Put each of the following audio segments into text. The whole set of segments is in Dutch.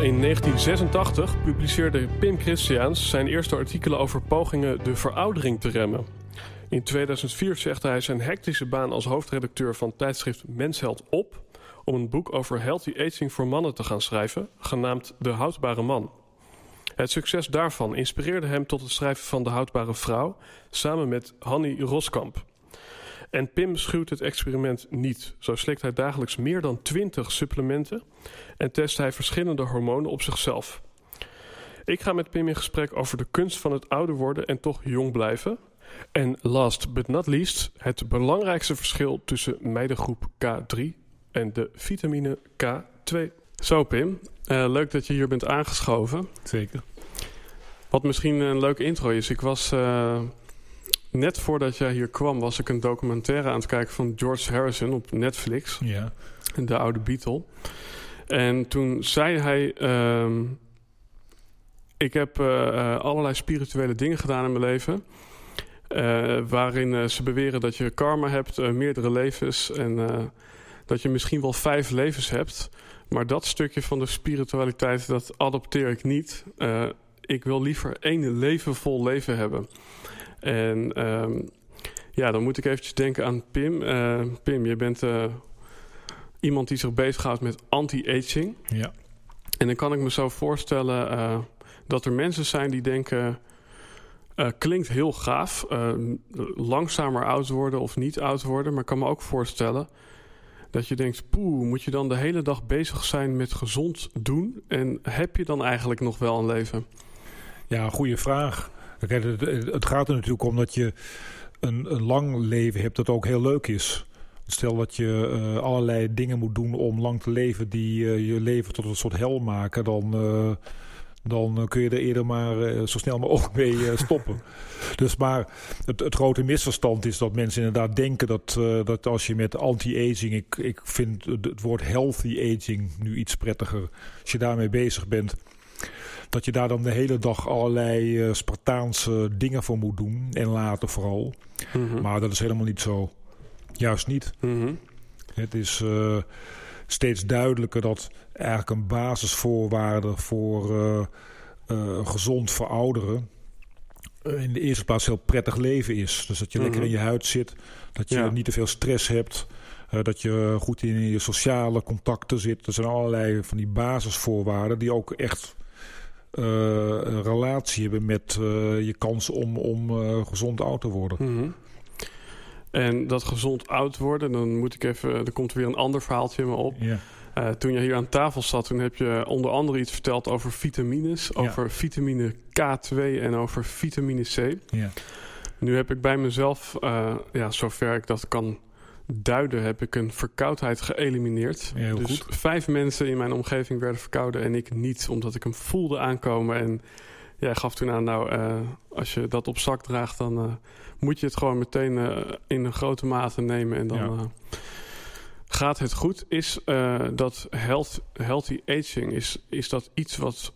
In 1986 publiceerde Pim Christiaans zijn eerste artikelen over pogingen de veroudering te remmen. In 2004 zegde hij zijn hectische baan als hoofdredacteur van tijdschrift Mensheld op om een boek over healthy aging voor mannen te gaan schrijven, genaamd De Houdbare Man. Het succes daarvan inspireerde hem tot het schrijven van De Houdbare Vrouw samen met Hanny Roskamp. En Pim schuwt het experiment niet. Zo slikt hij dagelijks meer dan 20 supplementen en test hij verschillende hormonen op zichzelf. Ik ga met Pim in gesprek over de kunst van het ouder worden en toch jong blijven. En last but not least, het belangrijkste verschil tussen meidengroep K3 en de vitamine K2. Zo Pim, uh, leuk dat je hier bent aangeschoven. Zeker. Wat misschien een leuke intro is. Ik was uh, net voordat jij hier kwam, was ik een documentaire aan het kijken van George Harrison op Netflix. Ja. De oude Beatle. En toen zei hij: uh, Ik heb uh, allerlei spirituele dingen gedaan in mijn leven. Uh, waarin ze beweren dat je karma hebt, meerdere levens. En dat je misschien wel vijf levens hebt. Maar dat stukje van de spiritualiteit, dat adopteer ik niet. ik wil liever één leven vol leven hebben. En ehm, ja, dan moet ik eventjes denken aan Pim. Pim, je bent iemand die zich bezighoudt met anti-aging. Ja. En dan kan ik me zo voorstellen uh, dat er mensen zijn die denken... Klinkt heel gaaf, langzamer oud worden of niet oud worden. Maar ik kan me ook voorstellen dat je denkt... poeh, moet je dan de hele dag bezig zijn met gezond doen? En heb je dan eigenlijk nog wel een leven? Ja, goede vraag. Het, het gaat er natuurlijk om dat je een, een lang leven hebt dat ook heel leuk is. Stel dat je uh, allerlei dingen moet doen om lang te leven die uh, je leven tot een soort hel maken, dan, uh, dan kun je er eerder maar zo snel mogelijk mee stoppen. dus maar het, het, grote misverstand is dat mensen inderdaad denken dat, dat als je met anti-aging, ik, ik vind het woord healthy aging nu iets prettiger, als je daarmee bezig bent dat je daar dan de hele dag allerlei uh, Spartaanse dingen voor moet doen. En later vooral. Mm -hmm. Maar dat is helemaal niet zo. Juist niet. Mm -hmm. Het is uh, steeds duidelijker dat eigenlijk een basisvoorwaarde voor uh, gezond verouderen in de eerste plaats heel prettig leven is. Dus dat je mm -hmm. lekker in je huid zit, dat je ja. niet te veel stress hebt, dat je goed in je sociale contacten zit. Er zijn allerlei van die basisvoorwaarden die ook echt een relatie hebben met je kans om, om gezond oud te worden. Mm -hmm. En dat gezond oud worden, dan moet ik even. Er komt weer een ander verhaaltje in me op. Uh, toen je hier aan tafel zat, toen heb je onder andere iets verteld over vitamines. Over vitamine K2 en over vitamine C. Ja. Nu heb ik bij mezelf, uh, ja, zover ik dat kan duiden, heb ik een verkoudheid geëlimineerd. Ja, dus goed. vijf mensen in mijn omgeving werden verkouden en ik niet, omdat ik hem voelde aankomen. En jij gaf toen aan, nou, uh, als je dat op zak draagt, dan moet je het gewoon meteen uh, in een grote mate nemen en dan ja. gaat het goed. Is dat health, healthy aging, is, is dat iets wat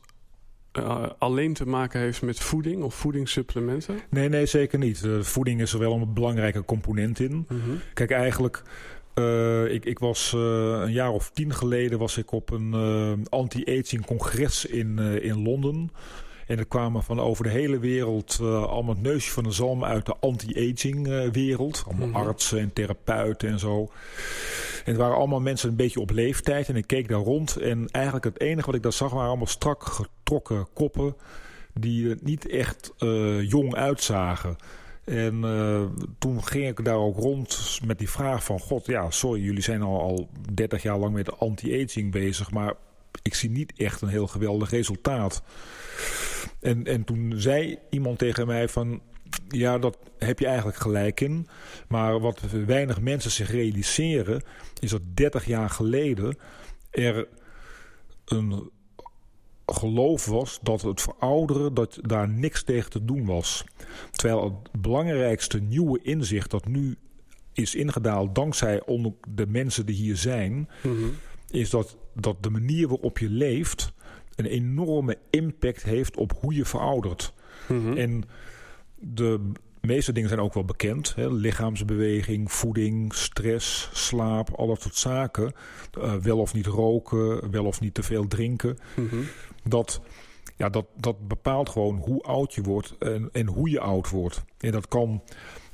alleen te maken heeft met voeding of voedingssupplementen? Nee, nee, zeker niet. voeding is er wel een belangrijke component in. Mm -hmm. Kijk, eigenlijk... ik, ik was een jaar of tien geleden was ik op een anti-aging congres in, in Londen. En er kwamen van over de hele wereld uh, allemaal het neusje van de zalm uit de anti-aging uh, wereld. Allemaal Mhm. mm -hmm. artsen en therapeuten en zo. En het waren allemaal mensen een beetje op leeftijd. En ik keek daar rond. En eigenlijk het enige wat ik daar zag waren allemaal strak getrokken koppen. Die er niet echt uh, jong uitzagen. En uh, toen ging ik daar ook rond met die vraag van... God, ja, sorry, jullie zijn al, al 30 jaar lang met anti-aging bezig... maar ik zie niet echt een heel geweldig resultaat. En, en toen zei iemand tegen mij van... Ja, dat heb je eigenlijk gelijk in. Maar wat weinig mensen zich realiseren... is dat 30 jaar geleden er een geloof was dat het verouderen, dat daar niks tegen te doen was. Terwijl het belangrijkste nieuwe inzicht dat nu is ingedaald dankzij de mensen die hier zijn, mhm. is dat, dat de manier waarop je leeft een enorme impact heeft op hoe je veroudert. Mhm. En de meeste dingen zijn ook wel bekend. Hè? Lichaamsbeweging, voeding, stress, slaap, al dat soort zaken. Uh, wel of niet roken, wel of niet te veel drinken. Mhm. Dat, ja, dat, dat bepaalt gewoon hoe oud je wordt en, en hoe je oud wordt. En dat kan,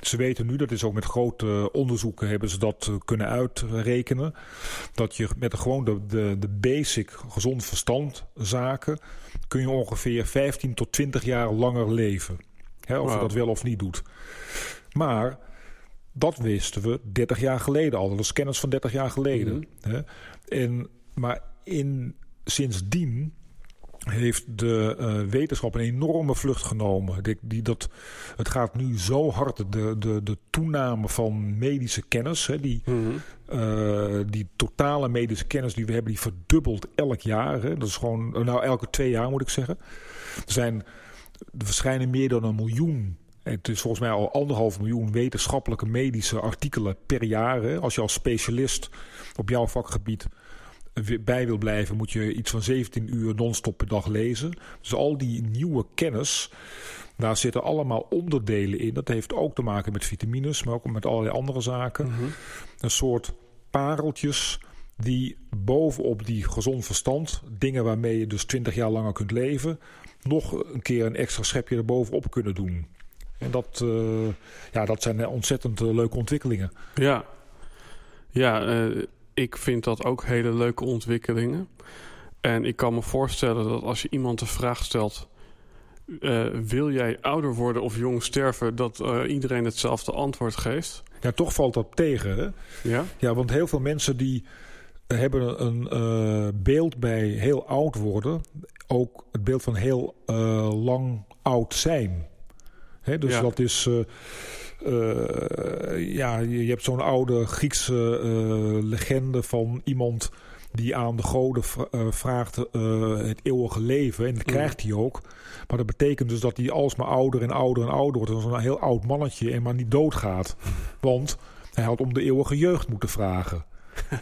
ze weten nu, dat is ook met grote onderzoeken hebben ze dat eh, kunnen uitrekenen. Dat je met gewoon de, de, de basic gezond verstand zaken kun je ongeveer 15 tot 20 jaar langer leven. Hè, of je dat wel of niet doet. Maar dat wisten we 30 jaar geleden al. Dat is kennis van 30 jaar geleden. Mhm. hè? En, maar in, sindsdien heeft de uh, wetenschap een enorme vlucht genomen. Die, die, dat, het gaat nu zo hard, de, de, de toename van medische kennis, hè, die, mhm. uh, die totale medische kennis die we hebben, die verdubbelt elk jaar. Hè. Dat is gewoon, nou elke twee jaar moet ik zeggen. Er zijn er verschijnen meer dan een miljoen. Het is volgens mij al anderhalf miljoen wetenschappelijke medische artikelen per jaar. Als je als specialist op jouw vakgebied bij wil blijven, moet je iets van 17 uur non-stop per dag lezen. Dus al die nieuwe kennis, daar zitten allemaal onderdelen in. Dat heeft ook te maken met vitamines, maar ook met allerlei andere zaken. Mhm. Een soort pareltjes die bovenop die gezond verstand, dingen waarmee je dus 20 jaar langer kunt leven, nog een keer een extra schepje erbovenop kunnen doen. En dat, uh, ja, dat zijn ontzettend uh, leuke ontwikkelingen. Ja, ja uh, ik vind dat ook hele leuke ontwikkelingen. En ik kan me voorstellen dat als je iemand de vraag stelt... wil jij ouder worden of jong sterven... dat iedereen hetzelfde antwoord geeft. Ja, toch valt dat tegen. Hè? Ja? ja, want heel veel mensen die hebben een uh, beeld bij heel oud worden. Ook het beeld van heel uh, lang oud zijn. Dus ja. dat is... Uh, ja, je, je hebt zo'n oude Griekse legende van iemand die aan de goden vraagt het eeuwige leven. En dat mm. krijgt hij ook. Maar dat betekent dus dat hij alsmaar ouder en ouder en ouder wordt. Dat is een heel oud mannetje en maar niet doodgaat. Mm. Want hij had om de eeuwige jeugd moeten vragen.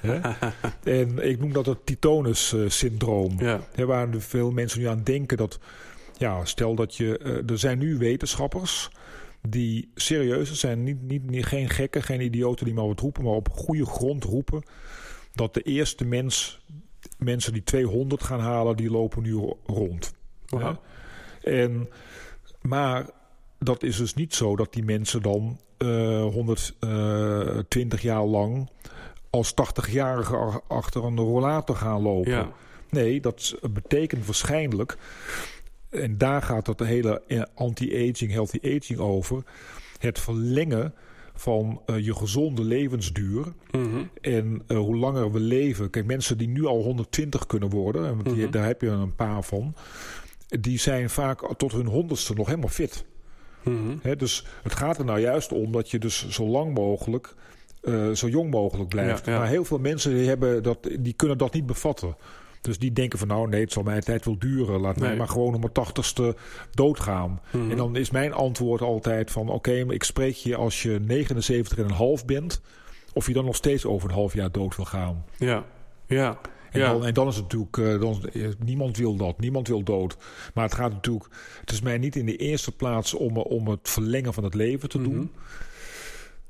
en ik noem dat het Titonus-syndroom. Ja. waar veel mensen nu aan denken dat... Ja, stel dat je... Uh, er zijn nu wetenschappers die serieus zijn. Niet, niet, niet, geen gekken, geen idioten die maar wat roepen... maar op goede grond roepen... dat de eerste mens... mensen die 200 gaan halen, die lopen nu rond. Ja? En, maar dat is dus niet zo dat die mensen dan uh, 120 jaar lang als 80-jarige achter een rollator gaan lopen. Nee, dat betekent waarschijnlijk... en daar gaat het hele anti-aging, healthy aging over... het verlengen van uh, je gezonde levensduur. Mhm. En uh, hoe langer we leven... Kijk, mensen die nu al 120 kunnen worden... en die, mhm. daar heb je een paar van... die zijn vaak tot hun honderdste nog helemaal fit... Mm dus het gaat er nou juist om dat je dus zo lang mogelijk uh, zo jong mogelijk blijft. Maar heel veel mensen die hebben dat, die kunnen dat niet bevatten. Dus die denken van nou nee, het zal mijn tijd wel duren. Laat mij maar gewoon om mijn tachtigste doodgaan. Mhm. En dan is mijn antwoord altijd van oké, ik spreek je als je 79,5 bent. Of je dan nog steeds over een half jaar dood wil gaan. Ja, ja. En, ja. dan, en dan is het natuurlijk, uh, dan, niemand wil dat, niemand wil dood. Maar het gaat natuurlijk, het is mij niet in de eerste plaats om, om het verlengen van het leven te mm -hmm.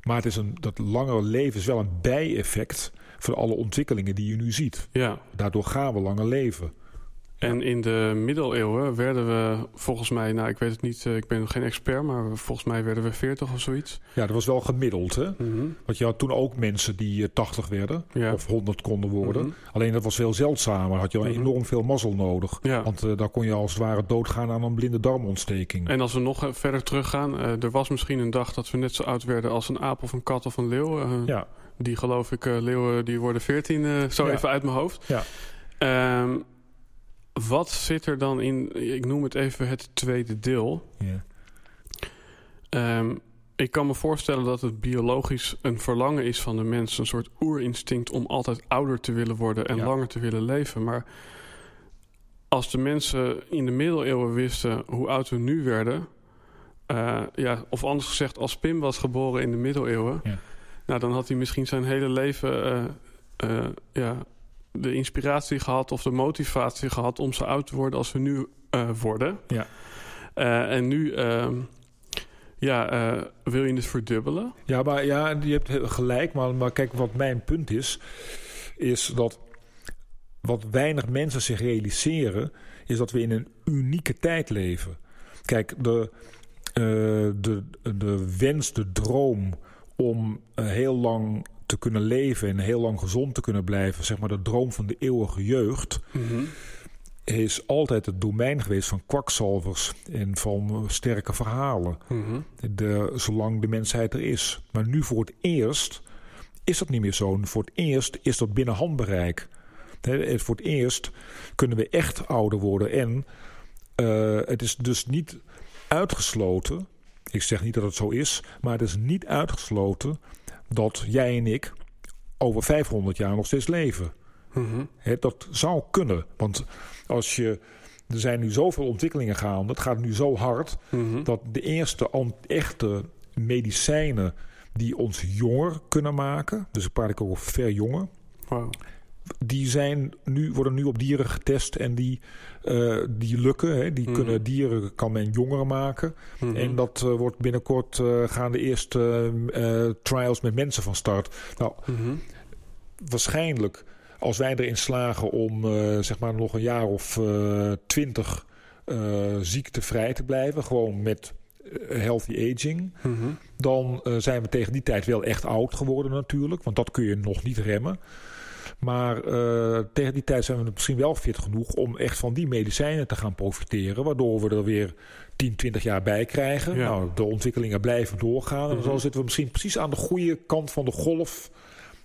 Maar het is een, dat langere leven is wel een bijeffect van alle ontwikkelingen die je nu ziet. Ja. Daardoor gaan we langer leven. En in de middeleeuwen werden we volgens mij, nou ik weet het niet, eh, ik ben geen expert, maar volgens mij werden we 40 of zoiets. Ja, dat was wel gemiddeld, hè? Mhm. Want je had toen ook mensen die eh, 80 werden Ja. of 100 konden worden. Mhm. Alleen dat was veel zeldzamer. Had je wel Mhm. enorm veel mazzel nodig. Ja. Want eh, daar kon je als het ware doodgaan aan een blinde darmontsteking. En als we nog eh, verder teruggaan, eh, er was misschien een dag dat we net zo oud werden als een aap of een kat of een leeuw. Eh, Ja, Die geloof ik, eh, leeuwen die worden 14, eh, zo Ja. even uit mijn hoofd. Ja. Ehm, wat zit er dan in, ik noem het even het tweede deel. Ehm, ik kan me voorstellen dat het biologisch een verlangen is van de mens. Een soort oerinstinct om altijd ouder te willen worden en Ja. langer te willen leven. Maar als de mensen in de middeleeuwen wisten hoe oud we nu werden... eh, ja, of anders gezegd, als Pim was geboren in de middeleeuwen... Ja. Nou, dan had hij misschien zijn hele leven eh, eh, ja, de inspiratie gehad... of de motivatie gehad om zo oud te worden als we nu eh, worden. Ja. Eh, en nu... ehm, ja, eh, wil je het verdubbelen? Ja, maar ja, je hebt gelijk. Maar, maar kijk, wat mijn punt is, is dat wat weinig mensen zich realiseren, is dat we in een unieke tijd leven. Kijk, de, de, de wens, de droom om heel lang te kunnen leven en heel lang gezond te kunnen blijven, zeg maar de droom van de eeuwige jeugd, is altijd het domein geweest van kwakzalvers en van sterke verhalen Mhm. de, zolang de mensheid er is. Maar nu voor het eerst is dat niet meer zo. Voor het eerst is dat binnen handbereik. Voor het eerst kunnen we echt ouder worden. En eh, het is dus niet uitgesloten. Ik zeg niet dat het zo is, maar het is niet uitgesloten dat jij en ik over 500 jaar nog steeds leven. Mhm. Dat zou kunnen. Want als je. Er zijn nu zoveel ontwikkelingen gaande. Het gaat nu zo hard Mhm. dat de eerste echte medicijnen die ons jonger kunnen maken, dus ik praat ik ook over verjongen. Die zijn nu, worden nu op dieren getest en die, eh, die lukken. Hè, die Mhm. kunnen dieren kan men jonger maken. Mhm. En dat eh, wordt binnenkort eh, gaan de eerste trials met mensen van start. Nou, Mhm. waarschijnlijk als wij erin slagen om zeg maar nog een jaar of twintig ziektevrij te blijven, gewoon met healthy aging, dan zijn we tegen die tijd wel echt oud geworden natuurlijk, want dat kun je nog niet remmen. Maar eh, tegen die tijd zijn we misschien wel fit genoeg om echt van die medicijnen te gaan profiteren, waardoor we er weer 10, 20 jaar bij krijgen. Ja. Nou, de ontwikkelingen blijven doorgaan. En Mhm. zo zitten we misschien precies aan de goede kant van de golf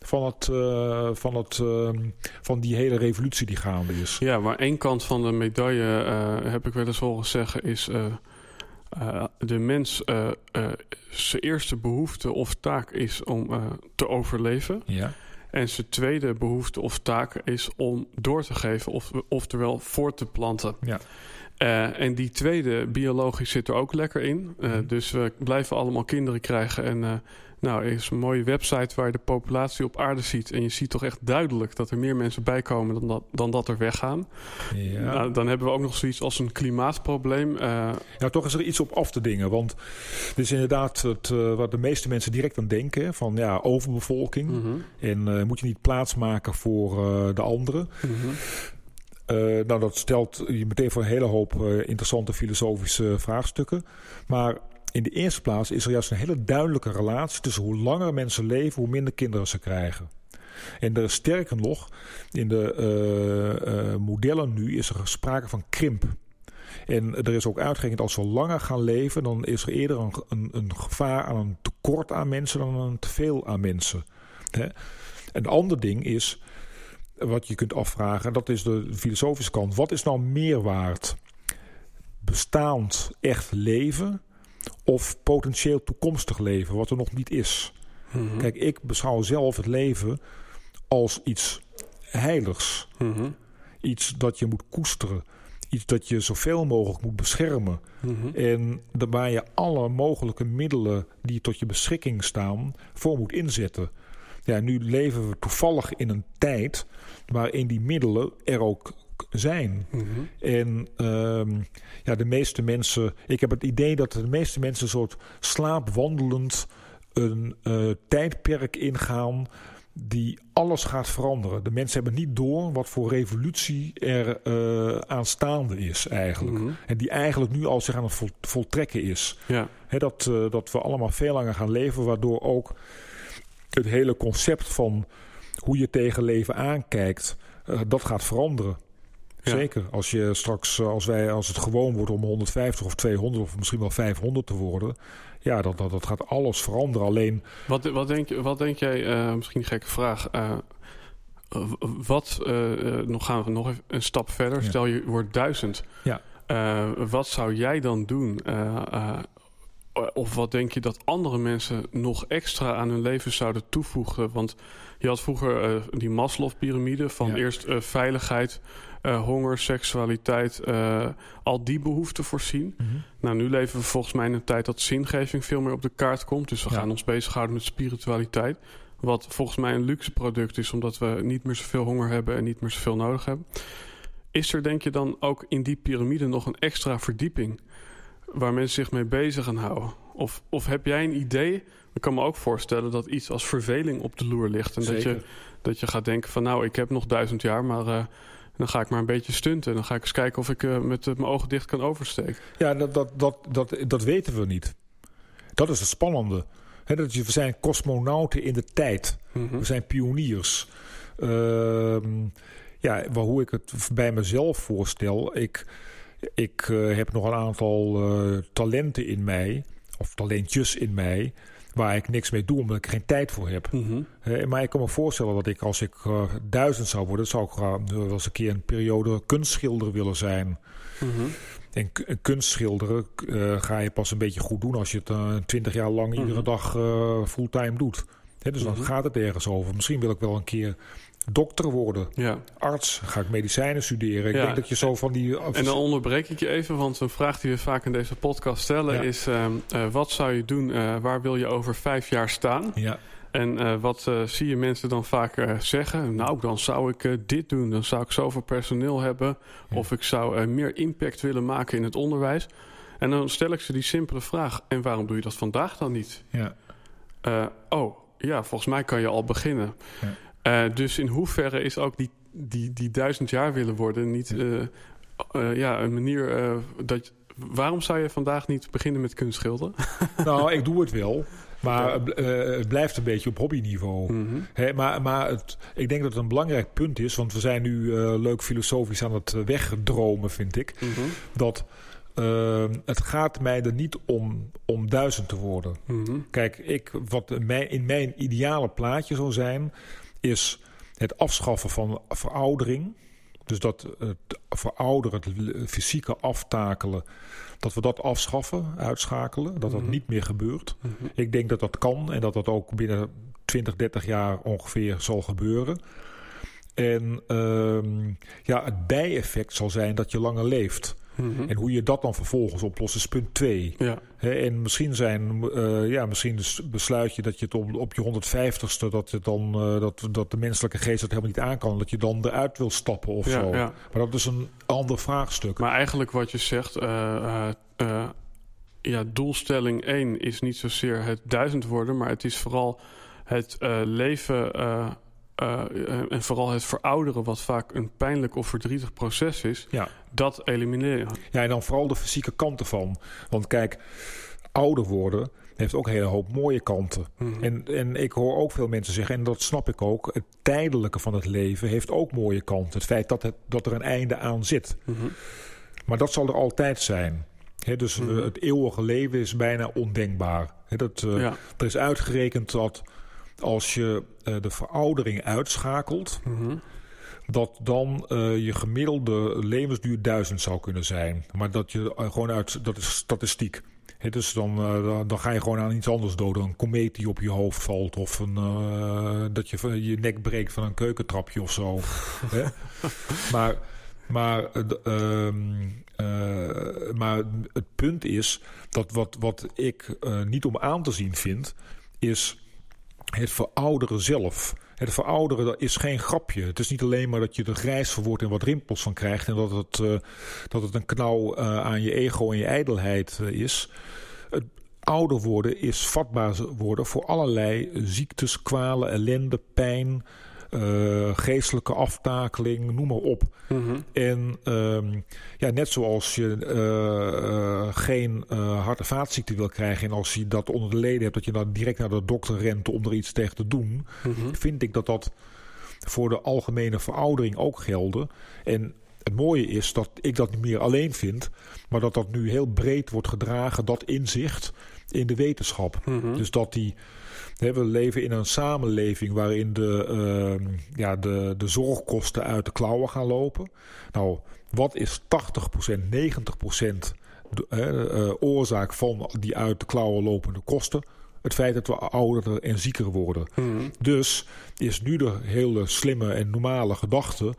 van, het, eh, van, het, ehm, van die hele revolutie die gaande is. Ja, maar één kant van de medaille, eh, heb ik wel eens horen zeggen, is de mens zijn eerste behoefte of taak is om te overleven. Ja. En zijn tweede behoefte of taak is om door te geven, of, oftewel voort te planten. Ja. Eh, en die tweede, biologisch, zit er ook lekker in. Eh, Mhm. Dus we blijven allemaal kinderen krijgen. En eh, nou, er is een mooie website waar je de populatie op aarde ziet. En je ziet toch echt duidelijk dat er meer mensen bijkomen dan dat, dan dat er weggaan. Ja. Nou, dan hebben we ook nog zoiets als een klimaatprobleem. Eh, Nou, toch is er iets op af te dingen. Want dit is inderdaad het, eh, wat de meeste mensen direct aan denken. Van ja, overbevolking. mhm, En eh, moet je niet plaatsmaken voor de anderen. mhm. Nou, dat stelt je meteen voor een hele hoop interessante filosofische vraagstukken. Maar in de eerste plaats is er juist een hele duidelijke relatie tussen hoe langer mensen leven, hoe minder kinderen ze krijgen. En er is sterker nog, in de eh, eh, modellen nu is er sprake van krimp. En er is ook uitgerekend als we langer gaan leven, dan is er eerder een, een, gevaar aan een tekort aan mensen dan een teveel aan mensen. Hè? Een ander ding is, wat je kunt afvragen, en dat is de filosofische kant. Wat is nou meer waard? Bestaand echt leven of potentieel toekomstig leven, wat er nog niet is? Mhm. Kijk, ik beschouw zelf het leven als iets heiligs. Mhm. Iets dat je moet koesteren. Iets dat je zoveel mogelijk moet beschermen. Mhm. En waar je alle mogelijke middelen die tot je beschikking staan voor moet inzetten. Ja, nu leven we toevallig in een tijd waarin die middelen er ook zijn. Mhm. En ehm, ja, de meeste mensen, ik heb het idee dat de meeste mensen een soort slaapwandelend een eh, tijdperk ingaan die alles gaat veranderen. De mensen hebben niet door wat voor revolutie er uh, aanstaande is eigenlijk. Mhm. En die eigenlijk nu al zich aan het vol- voltrekken is. Ja, Hè, dat, eh, dat we allemaal veel langer gaan leven, waardoor ook het hele concept van hoe je tegen leven aankijkt, eh, dat gaat veranderen. Ja. Zeker. Als je straks, eh, als wij, als het gewoon wordt om 150 of 200 of misschien wel 500 te worden, ja, dat, dat, dat gaat alles veranderen. Alleen, Wat, wat, denk, je- wat denk jij, eh, misschien een gekke vraag, eh, wat, nog gaan we nog even een stap verder, Ja. stel je wordt duizend. Ja. Wat zou jij dan doen? Of wat denk je dat andere mensen nog extra aan hun leven zouden toevoegen? Want je had vroeger die Maslow-pyramide van Ja. eerst veiligheid, honger, seksualiteit, eh, al die behoeften voorzien. Nou, nu leven we volgens mij in een tijd dat zingeving veel meer op de kaart komt. Dus we Ja. gaan ons bezighouden met spiritualiteit. Wat volgens mij een luxe product is, omdat we niet meer zoveel honger hebben en niet meer zoveel nodig hebben. Is er, denk je dan ook in die piramide nog een extra verdieping waar mensen zich mee bezig gaan houden? Of, of heb jij een idee? Ik kan me ook voorstellen dat iets als verveling op de loer ligt. En dat je, dat je gaat denken van nou, ik heb nog duizend jaar, maar eh, dan ga ik maar een beetje stunten. En dan ga ik eens kijken of ik eh, met eh, mijn ogen dicht kan oversteken. Ja, dat, dat, dat, dat, dat weten we niet. Dat is het spannende. Dat je, we zijn cosmonauten in de tijd. Mhm. We zijn pioniers. Ehm, ja, waar, hoe ik het bij mezelf voorstel. Ik, ik eh, heb nog een aantal talenten in mij. Of talentjes in mij. Waar ik niks mee doe omdat ik er geen tijd voor heb. Mhm. Eh, maar ik kan me voorstellen dat ik als ik eh, duizend zou worden... zou ik eh, wel eens een keer een periode kunstschilder willen zijn. Mhm. En kunstschilderen ga je pas een beetje goed doen als je het twintig jaar lang Mhm. iedere dag fulltime doet. Hè, dus dan gaat het ergens over. Misschien wil ik wel een keer dokter worden, Ja. arts, ga ik medicijnen studeren. Ik Ja. denk dat je zo van die... En dan onderbreek ik je even, want een vraag die we vaak in deze podcast stellen Ja. is: ehm, eh, wat zou je doen? eh, waar wil je over vijf jaar staan? Ja, En eh, wat eh, zie je mensen dan vaak eh, zeggen? Nou, dan zou ik eh, dit doen. Dan zou ik zoveel personeel hebben. Of ik zou eh, meer impact willen maken in het onderwijs. En dan stel ik ze die simpele vraag: en waarom doe je dat vandaag dan niet? ja. Eh, oh, ja, volgens mij kan je al beginnen. Ja. Eh, dus in hoeverre is ook die, die, die duizend jaar willen worden niet eh, eh, ja, een manier dat. Waarom zou je vandaag niet beginnen met kunstschilderen? nou, ik doe het wel. Maar het blijft een beetje op hobbyniveau. Hè, maar maar het, ik denk dat het een belangrijk punt is, want we zijn nu leuk filosofisch aan het wegdromen, vind ik. Mhm. Dat het gaat mij er niet om, om duizend te worden. Mhm. Kijk, ik, wat mijn, in mijn ideale plaatje zou zijn, is het afschaffen van veroudering. Dus dat het verouderen, het fysieke aftakelen, dat we dat afschaffen, uitschakelen. Dat dat Mhm. niet meer gebeurt. Mhm. Ik denk dat dat kan en dat dat ook binnen 20, 30 jaar ongeveer zal gebeuren. En ehm, ja, het bijeffect zal zijn dat je langer leeft. Mhm. En hoe je dat dan vervolgens oplost is punt 2. Ja, en misschien, zijn, eh, ja, misschien dus besluit je dat je het op, op je 150ste... Dat, het dan, eh, dat, dat de menselijke geest dat helemaal niet aan kan... dat je dan eruit wil stappen of ja, zo. ja. Maar dat is een ander vraagstuk. Maar eigenlijk wat je zegt, eh, ja, doelstelling 1 is niet zozeer het duizend worden, maar het is vooral het leven eh, en vooral het verouderen, wat vaak een pijnlijk of verdrietig proces is, Ja. dat elimineren. Ja, en dan vooral de fysieke kanten van. Want kijk, ouder worden heeft ook een hele hoop mooie kanten. Mhm. En, en ik hoor ook veel mensen zeggen, en dat snap ik ook... het tijdelijke van het leven heeft ook mooie kanten. Het feit dat, het, dat er een einde aan zit. Mhm. Maar dat zal er altijd zijn. Hè, dus Mhm. het eeuwige leven is bijna ondenkbaar. Hè, dat, Ja. Er is uitgerekend dat als je eh, de veroudering uitschakelt... Mhm. dat dan eh, je gemiddelde levensduur duizend zou kunnen zijn. Maar dat je eh, gewoon uit, dat is statistiek. Hè, dus dan, dan- ga je gewoon aan iets anders doden. Een komeet die op je hoofd valt. Of een, dat je je nek breekt van een keukentrapje of zo. Maar, maar, eh, ehm, eh, maar het punt is dat wat, wat ik niet om aan te zien vind, is het verouderen zelf. Het verouderen dat is geen grapje. Het is niet alleen maar dat je er grijs van wordt en wat rimpels van krijgt... en dat het, eh, dat het een knauw eh, aan je ego en je ijdelheid eh, is. Het ouder worden is vatbaar worden voor allerlei ziektes, kwalen, ellende, pijn, uh, geestelijke aftakeling, noem maar op. Mhm. En ehm, ja, net zoals je uh, geen hart- en vaatziekte wil krijgen... en als je dat onder de leden hebt, dat je dan direct naar de dokter rent om er iets tegen te doen... Mhm. vind ik dat dat voor de algemene veroudering ook gelden. En het mooie is dat ik dat niet meer alleen vind... maar dat dat nu heel breed wordt gedragen, dat inzicht in de wetenschap. Mhm. Dus dat die we leven in een samenleving waarin de, uh, ja, de, de zorgkosten uit de klauwen gaan lopen. Nou, wat is 80%, 90% de, uh, oorzaak van die uit de klauwen lopende kosten? Het feit dat we ouder en zieker worden. Mhm. Dus is nu de hele slimme en normale gedachte.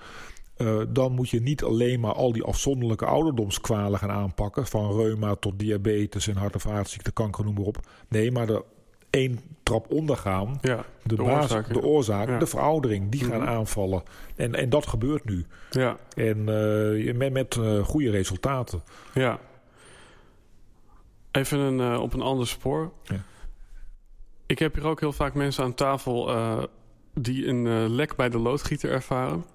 Uh, dan moet je niet alleen maar al die afzonderlijke ouderdomskwalen gaan aanpakken. Van reuma tot diabetes en hart- en vaatziekten, kanker, noem maar op. Nee, maar de één trap ondergaan. Ja, de, de basis, oorzaak, de ja. oorzaak, Ja. de veroudering, die gaan Mhm. aanvallen. En, en dat gebeurt nu. Ja, En eh, met, met eh, goede resultaten. ja. Even een, eh, op een ander spoor. Ja. Ik heb hier ook heel vaak mensen aan tafel die een lek bij de loodgieter ervaren.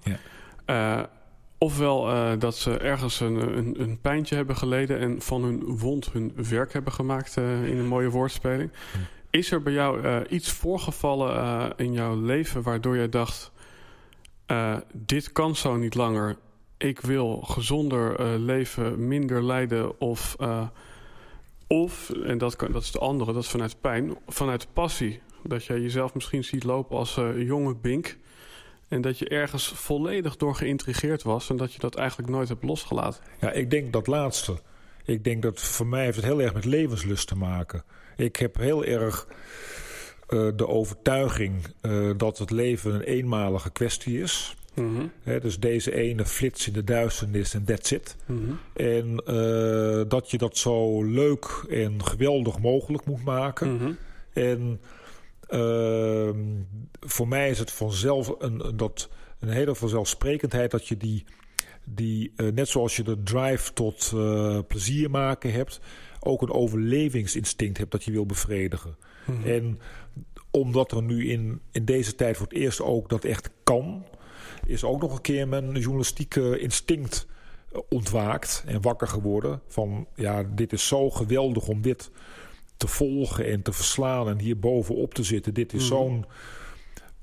Ja. Ofwel dat ze ergens een, een, een pijntje hebben geleden en van hun wond hun werk hebben gemaakt in een mooie woordspeling. Is er bij jou eh, iets voorgevallen eh, in jouw leven waardoor jij dacht: eh, dit kan zo niet langer. Ik wil gezonder leven, minder lijden of. of, en dat, kan, dat is de andere, dat is vanuit pijn, vanuit passie. Dat jij jezelf misschien ziet lopen als jonge bink. En dat je ergens volledig door geïntrigeerd was. En dat je dat eigenlijk nooit hebt losgelaten. Ja, ik denk dat laatste. Ik denk dat voor mij heeft het heel erg met levenslust te maken. Ik heb heel erg eh, de overtuiging eh, dat het leven een eenmalige kwestie is. Mhm, dus deze ene flits in de duisternis en that's it. mhm, En eh, dat je dat zo leuk en geweldig mogelijk moet maken. mhm, En ehm, voor mij is het vanzelf een, een- dat, een hele vanzelfsprekendheid dat je die, die net zoals je de drive tot plezier maken hebt, ook een overlevingsinstinct hebt dat je wil bevredigen. mhm. En omdat er nu in, in deze tijd voor het eerst ook dat echt kan, is ook nog een keer mijn journalistieke instinct eh, ontwaakt en wakker geworden. Van ja, dit is zo geweldig om dit te volgen en te verslaan en hier bovenop te zitten. Dit is Mhm. zo'n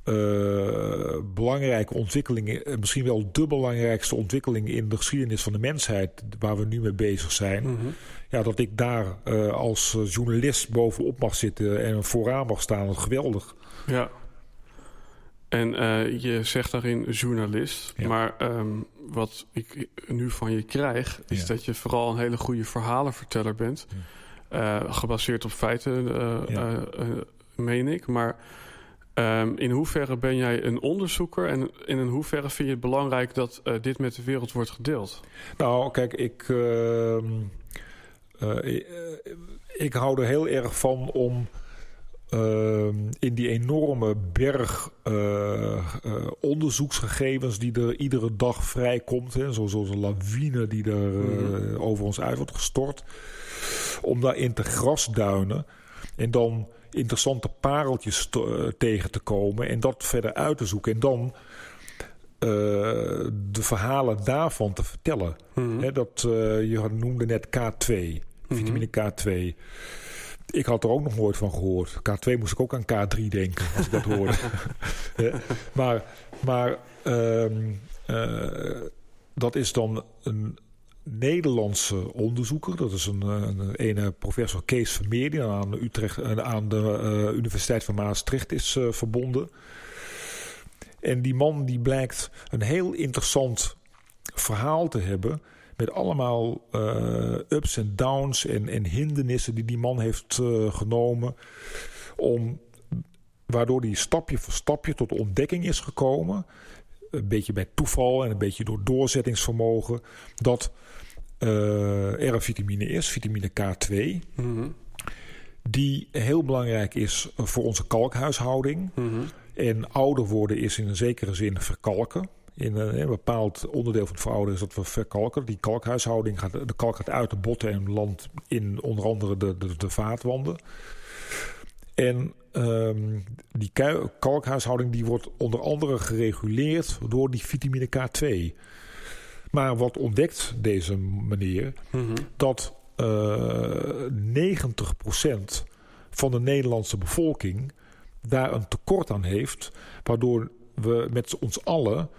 eh, belangrijke ontwikkeling, eh, misschien wel de belangrijkste ontwikkeling in de geschiedenis van de mensheid waar we nu mee bezig zijn. Mhm. Ja, dat ik daar eh, als journalist bovenop mag zitten en vooraan mag staan, dat is geweldig. Ja. En je zegt daarin journalist. Ja. Maar ehm, wat ik nu van je krijg, is Ja. dat je vooral een hele goede verhalenverteller bent. Gebaseerd op feiten, meen ik. Maar ehm, in hoeverre ben jij een onderzoeker? En in hoeverre vind je het belangrijk dat eh, dit met de wereld wordt gedeeld? Nou, kijk, ik, ehm, eh, eh, ik hou er heel erg van om ehm, in die enorme berg onderzoeksgegevens die er iedere dag vrijkomt, hè, zo- zoals een lawine die er Mhm. over ons uit wordt gestort, om daarin te grasduinen en dan interessante pareltjes te- eh, tegen te komen en dat verder uit te zoeken en dan eh, de verhalen daarvan te vertellen. Mhm. Dat, eh, je noemde net K2, vitamine K2. Ik had er ook nog nooit van gehoord. K2 moest ik ook aan K3 denken als ik dat hoorde. Maar maar ehm, eh, dat is dan een Nederlandse onderzoeker. Dat is een, eh, een ene professor Kees Vermeer die aan de, Utrecht, eh, aan de eh, Universiteit van Maastricht is verbonden. En die man die blijkt een heel interessant verhaal te hebben. Met allemaal ups en downs en, en hindernissen die die man heeft genomen. Om, waardoor hij stapje voor stapje tot de ontdekking is gekomen. Een beetje bij toeval en een beetje door doorzettingsvermogen. Dat eh, er een vitamine is, vitamine K2. Mhm. Die heel belangrijk is voor onze kalkhuishouding. Mhm. En ouder worden is in een zekere zin verkalken. in een, bepaald onderdeel van het verouderen is dat we verkalken. Die kalkhuishouding gaat, de kalk gaat uit de botten en landt in onder andere de, de, de vaatwanden. En um, die kalkhuishouding die wordt onder andere gereguleerd door die vitamine K2. Maar wat ontdekt deze meneer? Mm Dat uh, eh, 90% van de Nederlandse bevolking daar een tekort aan heeft. Waardoor we met ons allen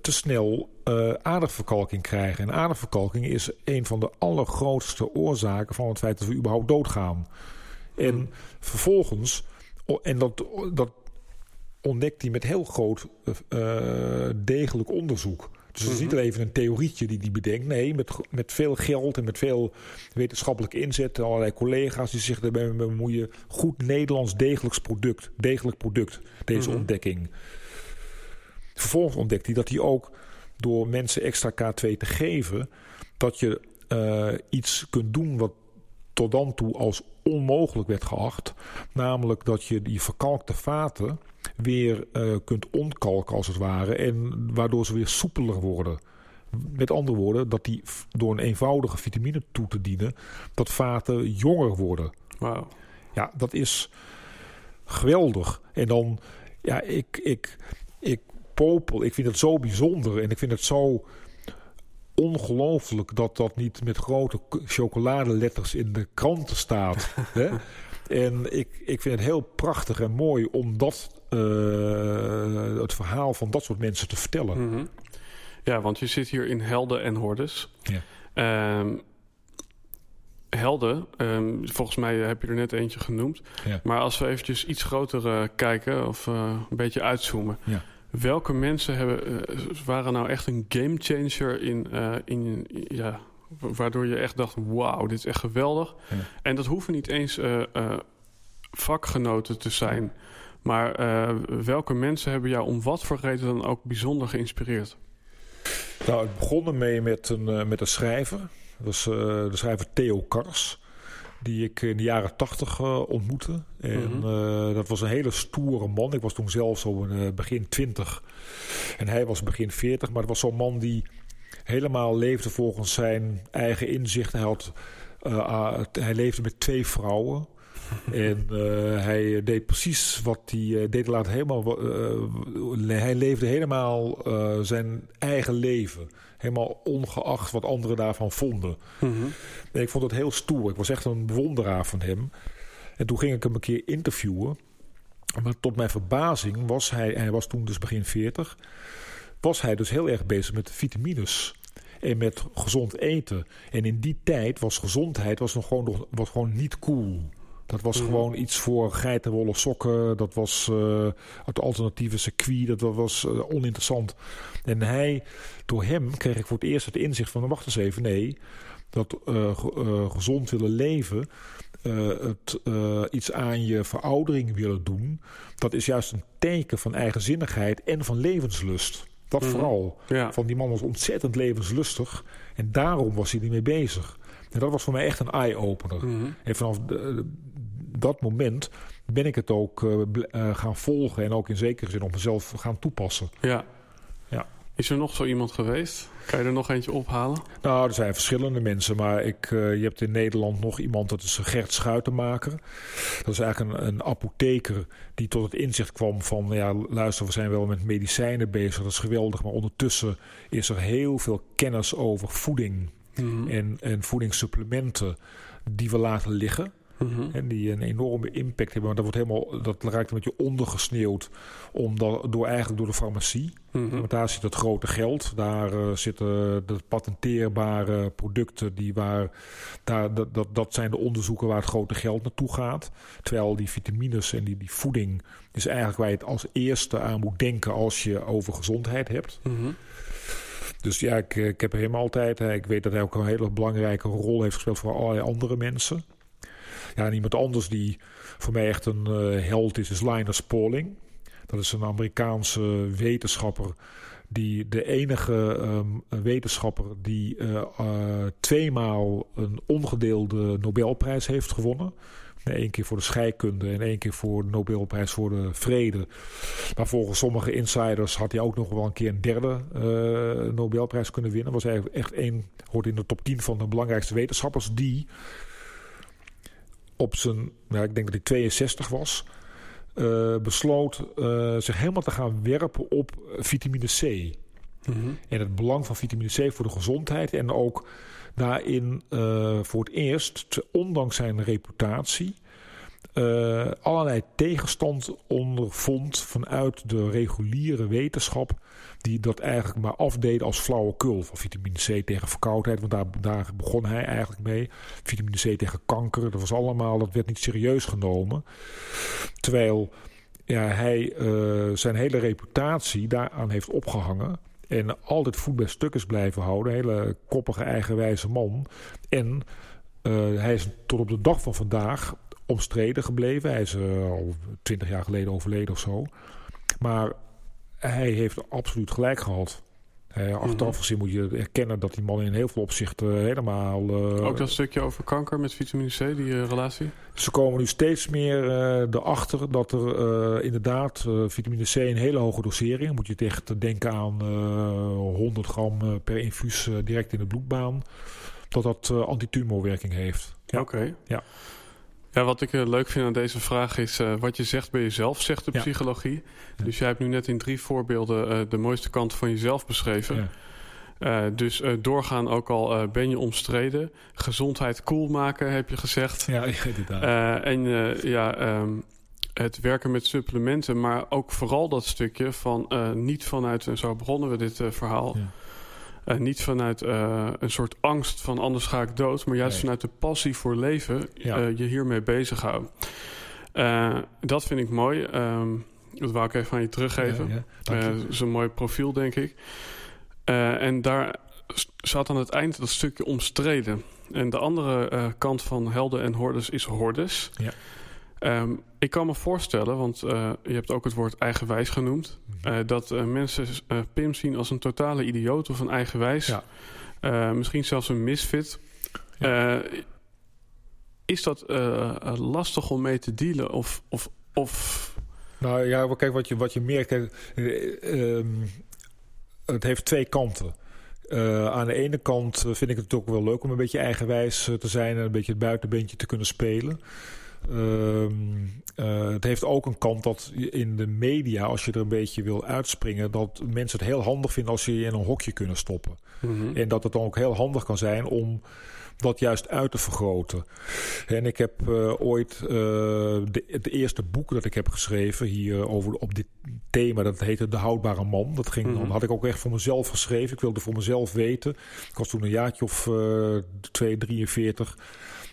te snel uh, aderverkalking krijgen. En aderverkalking is een van de allergrootste oorzaken van het feit dat we überhaupt doodgaan. En vervolgens, en dat, dat ontdekt hij met heel groot uh, degelijk onderzoek. Dus het is niet mhm. alleen een theorietje die hij bedenkt. Nee, met, met veel geld en met veel wetenschappelijke inzet. Allerlei collega's die zich erbij bemoeien. Goed Nederlands degelijks product. Degelijk product, deze mhm. ontdekking. Vervolgens ontdekt hij dat hij ook door mensen extra K2 te geven... dat je uh, iets kunt doen wat tot dan toe als onmogelijk werd geacht. Namelijk dat je die verkalkte vaten weer uh, kunt ontkalken als het ware. En waardoor ze weer soepeler worden. Met andere woorden, dat die door een eenvoudige vitamine toe te dienen, dat vaten jonger worden. Wauw. Ja, dat is geweldig. En dan, ja, ik, ik, ik popel, ik vind het zo bijzonder en ik vind het zo ongelooflijk dat dat niet met grote chocoladeletters in de kranten staat. hè? En ik, ik vind het heel prachtig en mooi om dat, uh, het verhaal van dat soort mensen te vertellen. Mhm. Ja, want je zit hier in Helden en Hordes. Ja. Um, helden, um, volgens mij heb je er net eentje genoemd. Ja. Maar als we eventjes iets groter uh, kijken of uh, een beetje uitzoomen. Ja. Welke mensen hebben, uh, waren nou echt een gamechanger in, in ja, waardoor je echt dacht: wauw, dit is echt geweldig. Ja. En dat hoeven niet eens uh, vakgenoten te zijn. Maar welke mensen hebben jou om wat voor reden dan ook bijzonder geïnspireerd? Nou, het begon ermee met een, met een schrijver. Dat was de schrijver Theo Kars. Die ik in de jaren tachtig ontmoette. En mm -hmm. dat was een hele stoere man. Ik was toen zelf zo begin twintig. En hij was begin veertig. Maar het was zo'n man die helemaal leefde volgens zijn eigen inzicht. Hij, had, uh, hij leefde met twee vrouwen. en uh, hij deed precies wat hij deed. Laat helemaal, hij leefde helemaal zijn eigen leven. Helemaal ongeacht wat anderen daarvan vonden. Mm -hmm. En ik vond het heel stoer. Ik was echt een bewonderaar van hem. En toen ging ik hem een keer interviewen. Maar tot mijn verbazing was hij, hij was toen dus begin 40 was hij dus heel erg bezig met vitamines. En met gezond eten. En in die tijd was gezondheid was nog gewoon, was gewoon niet cool. Dat was mhm. gewoon iets voor geitenwolle sokken. Dat was uh, het alternatieve circuit. Dat was uh, oninteressant. En hij, door hem kreeg ik voor het eerst het inzicht van... wacht eens even, nee. Dat uh, gezond willen leven... het iets aan je veroudering willen doen... dat is juist een teken van eigenzinnigheid en van levenslust. Dat mhm. vooral. Van die man was ontzettend levenslustig. En daarom was hij ermee bezig. En dat was voor mij echt een eye-opener. Mhm. En vanaf dat moment ben ik het ook uh, gaan volgen. En ook in zekere zin op mezelf gaan toepassen. Ja. ja. Is er nog zo iemand geweest? Kan je er nog eentje ophalen? Nou, er zijn verschillende mensen. Maar ik, uh, je hebt in Nederland nog iemand, dat is Gert Schuitenmaker. Dat is eigenlijk een, een, apotheker die tot het inzicht kwam van... ja, luister, we zijn wel met medicijnen bezig, dat is geweldig. Maar ondertussen is er heel veel kennis over voeding mm en, en voedingssupplementen die we laten liggen. Mhm. En die een enorme impact hebben. Maar dat, wordt helemaal, dat raakt een beetje ondergesneeuwd omdat, door, eigenlijk door de farmacie. Mm Want daar zit het grote geld. Daar uh, zitten de patenteerbare producten. Die waar, daar, dat, dat, dat zijn de onderzoeken waar het grote geld naartoe gaat. Terwijl die vitamines en die, die voeding is eigenlijk waar je het als eerste aan moet denken als je over gezondheid hebt. Mhm. Dus ja, ik, ik heb hem altijd. Ik weet dat hij ook een hele belangrijke rol heeft gespeeld voor allerlei andere mensen. Ja, en iemand anders die voor mij echt een uh, held is, is Linus Pauling. Dat is een Amerikaanse wetenschapper die de enige um, wetenschapper die uh, uh, tweemaal een ongedeelde Nobelprijs heeft gewonnen. Eén keer voor de scheikunde en één keer voor de Nobelprijs voor de vrede. Maar volgens sommige insiders had hij ook nog wel een keer een derde Nobelprijs kunnen winnen. Was eigenlijk echt één, hoort in de top 10 van de belangrijkste wetenschappers die op zijn, nou, ik denk dat hij 62 was, uh, besloot uh, zich helemaal te gaan werpen op vitamine C. Mm En het belang van vitamine C voor de gezondheid en ook daarin uh, voor het eerst, ondanks zijn reputatie, allerlei tegenstand ondervond vanuit de reguliere wetenschap, die dat eigenlijk maar afdeed als flauwekul van vitamine C tegen verkoudheid, want daar, daar begon hij eigenlijk mee. Vitamine C tegen kanker, dat was allemaal, dat werd niet serieus genomen. Terwijl ja, hij uh, zijn hele reputatie daaraan heeft opgehangen. En altijd voet bij stuk is blijven houden. Hele koppige, eigenwijze man. En uh, hij is tot op de dag van vandaag omstreden gebleven. Hij is uh, al twintig jaar geleden overleden of zo. Maar hij heeft absoluut gelijk gehad. Uh, achteraf gezien moet je erkennen dat die man in heel veel opzichten helemaal... Uh, Ook dat stukje over kanker met vitamine C, die uh, relatie? Ze komen nu steeds meer erachter dat er inderdaad vitamine C in hele hoge dosering... moet je echt denken aan 100 gram per infuus direct in de bloedbaan... dat dat antitumorwerking heeft. Ja. Oké. Ja. Ja, wat ik uh, leuk vind aan deze vraag is uh, wat je zegt bij jezelf, zegt de ja. psychologie. Ja. Dus jij hebt nu net in drie voorbeelden uh, de mooiste kant van jezelf beschreven. Ja. dus doorgaan ook al ben je omstreden. Gezondheid cool maken, heb je gezegd. Ja, inderdaad. en ja, um, het werken met supplementen, maar ook vooral dat stukje van niet vanuit, en zo begonnen we dit verhaal... Uh, niet vanuit uh, een soort angst van anders ga ik dood, maar juist nee. vanuit de passie voor leven ja. uh, je hiermee bezighouden. dat vind ik mooi. Um, dat wou ik even aan je teruggeven. Ja, ja. dat is een mooi profiel, denk ik. en daar zat aan het eind dat stukje omstreden. En de andere kant van helden en hordes is hordes. Ja. Um, ik kan me voorstellen, want uh, je hebt ook het woord eigenwijs genoemd, uh, dat uh, mensen Pim zien als een totale idioot of een eigenwijs. Ja. misschien zelfs een misfit. Ja. is dat lastig om mee te dealen? Of, of, of... Nou ja, kijk, wat je, wat je merkt, ehm, het heeft twee kanten. Uh, aan de ene kant vind ik het ook wel leuk om een beetje eigenwijs te zijn en een beetje het buitenbeentje te kunnen spelen. Uh, uh, het heeft ook een kant dat in de media, als je er een beetje wil uitspringen, dat mensen het heel handig vinden als ze je in een hokje kunnen stoppen. Mm -hmm. En dat het dan ook heel handig kan zijn om dat juist uit te vergroten. En ik heb uh, ooit uh, de, het eerste boek dat ik heb geschreven hier over op dit thema, dat heette De Houdbare Man. Dat ging, mm -hmm. dan had ik ook echt voor mezelf geschreven. Ik wilde voor mezelf weten. Ik was toen een jaartje of uh, 2, 43.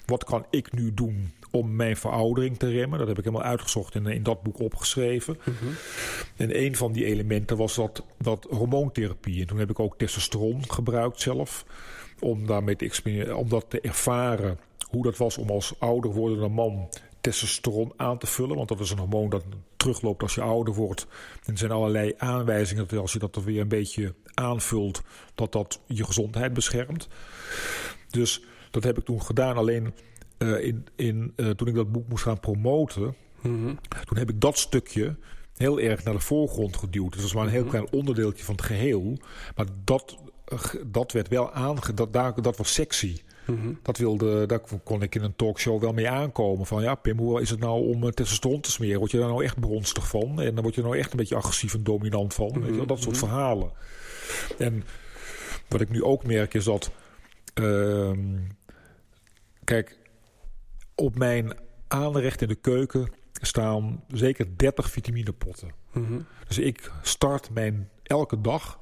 Wat kan ik nu doen om mijn veroudering te remmen. Dat heb ik helemaal uitgezocht en in dat boek opgeschreven. Mm -hmm. En een van die elementen was dat, dat hormoontherapie. En toen heb ik ook testosteron gebruikt zelf. Om, daarmee te, om dat te ervaren hoe dat was om als ouder wordende man testosteron aan te vullen. Want dat is een hormoon dat terugloopt als je ouder wordt. En er zijn allerlei aanwijzingen dat als je dat er weer een beetje aanvult, dat dat je gezondheid beschermt. Dus dat heb ik toen gedaan. Alleen uh, in, in, uh, toen ik dat boek moest gaan promoten, mm -hmm. toen heb ik dat stukje heel erg naar de voorgrond geduwd. Het was maar een heel mm -hmm. klein onderdeeltje van het geheel. Maar dat, uh, dat werd wel aange... Dat, daar, dat was sexy. Mm -hmm. Dat wilde, daar kon ik in een talkshow wel mee aankomen. Van ja, Pim, hoe is het nou om testosteron te smeren? Word je daar nou echt bronstig van? En dan word je nou echt een beetje agressief en dominant van? Weet je wel? Dat soort verhalen. En wat ik nu ook merk is dat... Uh, kijk, op mijn aanrecht in de keuken staan zeker 30 vitaminepotten. Mm -hmm. Dus ik start mijn elke dag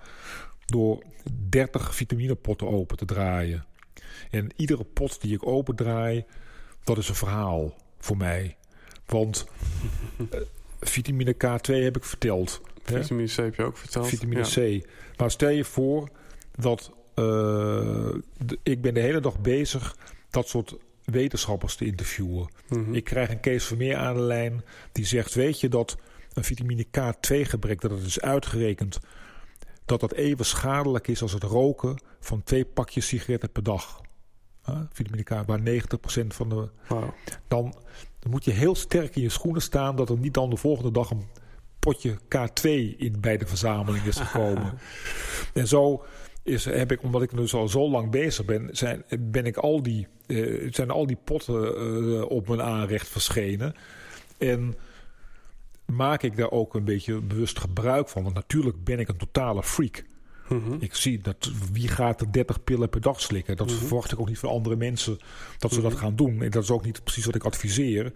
door 30 vitaminepotten open te draaien. En iedere pot die ik opendraai, dat is een verhaal voor mij. Want uh, vitamine K2 heb ik verteld. Vitamine C heb je ook verteld. Vitamine ja. C. Maar stel je voor dat uh, de, ik ben de hele dag bezig dat soort wetenschappers te interviewen. Mm -hmm. Ik krijg een Kees Vermeer aan de lijn die zegt... weet je dat een vitamine K2 gebrek, dat het is uitgerekend... dat dat even schadelijk is als het roken van twee pakjes sigaretten per dag. Huh? Vitamine K, waar 90% van de... Wow. Dan, dan moet je heel sterk in je schoenen staan dat er niet dan de volgende dag een potje K2 in bij de verzameling is gekomen. en zo is, heb ik, omdat ik dus al zo lang bezig ben, zijn, ben ik al die, uh, zijn al die potten uh, op mijn aanrecht verschenen. En maak ik daar ook een beetje bewust gebruik van. Want natuurlijk ben ik een totale freak. Mm Ik zie dat wie gaat er 30 pillen per dag slikken. Dat mm -hmm. verwacht ik ook niet van andere mensen dat ze dat gaan doen. En dat is ook niet precies wat ik adviseer.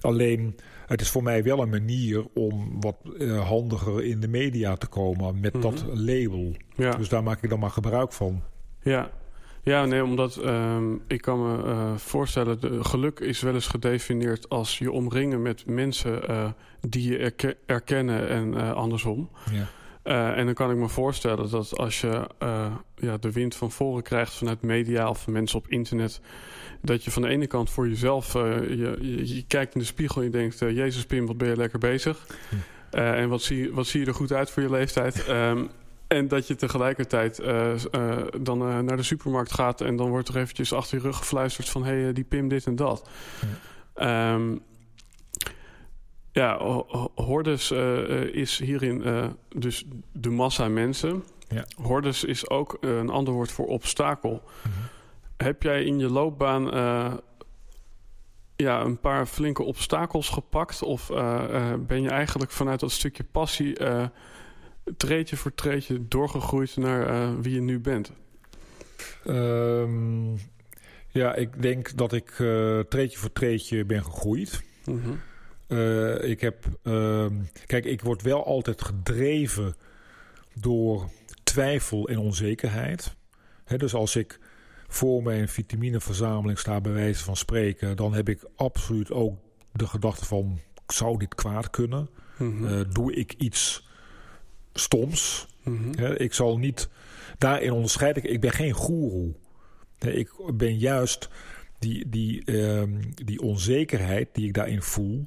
Alleen het is voor mij wel een manier om wat uh, handiger in de media te komen met dat label. Ja. Dus daar maak ik dan maar gebruik van. Ja, ja, nee, omdat uh, ik kan me uh, voorstellen, de geluk is wel eens gedefinieerd als je omringen met mensen uh, die je erke erkennen en andersom. Ja. en dan kan ik me voorstellen dat als je ja, de wind van voren krijgt vanuit media of van mensen op internet, dat je van de ene kant voor jezelf, je, je, je, kijkt in de spiegel en je denkt, Jezus Pim, wat ben je lekker bezig. Hm. en wat zie, wat zie je er goed uit voor je leeftijd. Um, En dat je tegelijkertijd dan naar de supermarkt gaat... en dan wordt er eventjes achter je rug gefluisterd van... hé, hey, die Pim dit en dat. Ja, um, ja hordes is hierin dus de massa mensen. Ja. Hordes is ook een ander woord voor obstakel. -hmm. Heb jij in je loopbaan ja, een paar flinke obstakels gepakt? Of ben je eigenlijk vanuit dat stukje passie treedje voor treedje doorgegroeid naar uh, wie je nu bent? Um, ja, ik denk dat ik uh, treedje voor treedje ben gegroeid. Mm -hmm. uh, ik heb, uh, kijk, ik word wel altijd gedreven door twijfel en onzekerheid. He, dus als ik voor mijn vitamineverzameling sta, bij wijze van spreken, dan heb ik absoluut ook de gedachte van: zou dit kwaad kunnen? Mm -hmm. doe ik iets stoms. Mm -hmm. ik zal niet daarin onderscheiden. Ik ben geen goeroe. Ik ben juist die, die, um, die onzekerheid die ik daarin voel,